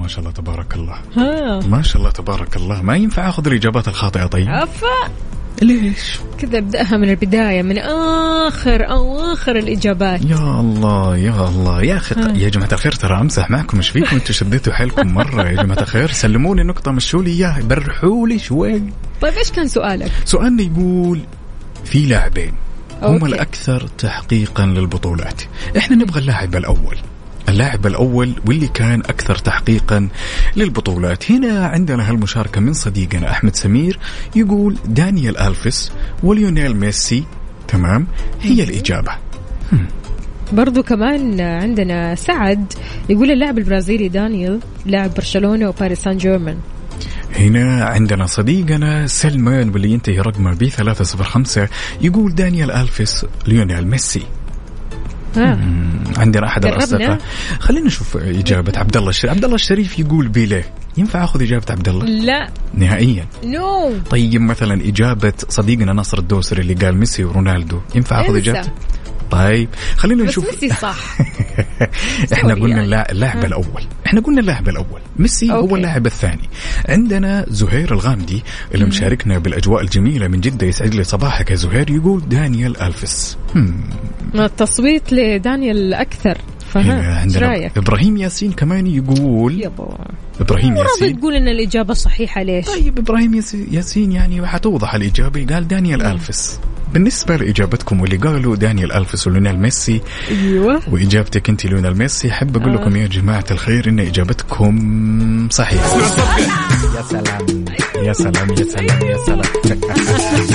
ما شاء الله تبارك الله. ها. ما شاء الله تبارك الله. ما ينفع أخذ الإجابات الخاطئة طيب؟ عفا ليش؟ كذا أبدأها من البداية من آخر أو آخر الإجابات. يا الله يا الله. يا أخي ها. يا جماعة الخير ترى امزح معكم إيش فيكم؟ أنتم شديتوا حيلكم مرة يا جماعة الخير. سلموني نقطة مشوا لي إياها. برحوا لي شوي. طيب إيش كان سؤالك؟ سؤالنا يقول في لاعبين هم. الأكثر تحقيقا للبطولات. إحنا نبغى اللاعب الأول. اللاعب الأول واللي كان أكثر تحقيقا للبطولات. هنا عندنا هالمشاركة من صديقنا أحمد سمير يقول دانيال ألفيس وليونيل ميسي. تمام؟ هي الإجابة. برضو كمان عندنا سعد يقول اللاعب البرازيلي دانيال لاعب برشلونة وباريس سان جيرمان. هنا عندنا صديقنا سلمان واللي ينتهي رقمه ب 305 يقول دانيال ألفيس ليونيل ميسي. عندنا احد. الاسئله خلينا نشوف إجابة عبد الله الشريف. عبد الله الشريف يقول بيليه. ينفع أخذ إجابة عبد الله لا. نهائيا. no. طيب مثلا إجابة صديقنا نصر الدوسري اللي قال ميسي ورونالدو. ينفع أخذ. إجابته؟ طيب خلينا بس نشوف. ميسي صح. *laughs* إحنا قلنا يعني. اللا- اللاعب. الأول. إحنا قلنا اللاعب الأول. ميسي هو okay. اللاعب الثاني. عندنا زهير الغامدي اللي مشاركنا بالأجواء الجميلة من جدة يسعد لي صباحك يا زهير. يقول دانيال ألفيس. هم. التصويت لدانيال هنا فها عندنا رأيك؟ إبراهيم ياسين كمان يقول يابا. إبراهيم ياسين. تقول إن الإجابة صحيحة ليش؟ طيب إبراهيم ياس- ياسين يعني حتوضح الإجابة. قال دانيال ألفيس. بالنسبة لإجابتكم واللي قالوا دانيال ألفيس وليونيل ميسي. أيوه. وإجابتك أنت ليونيل ميسي أحب أقول لكم يا جماعة الخير إن إجابتكم صحيحة. يا سلام. يا سلام يا سلام يا سلام.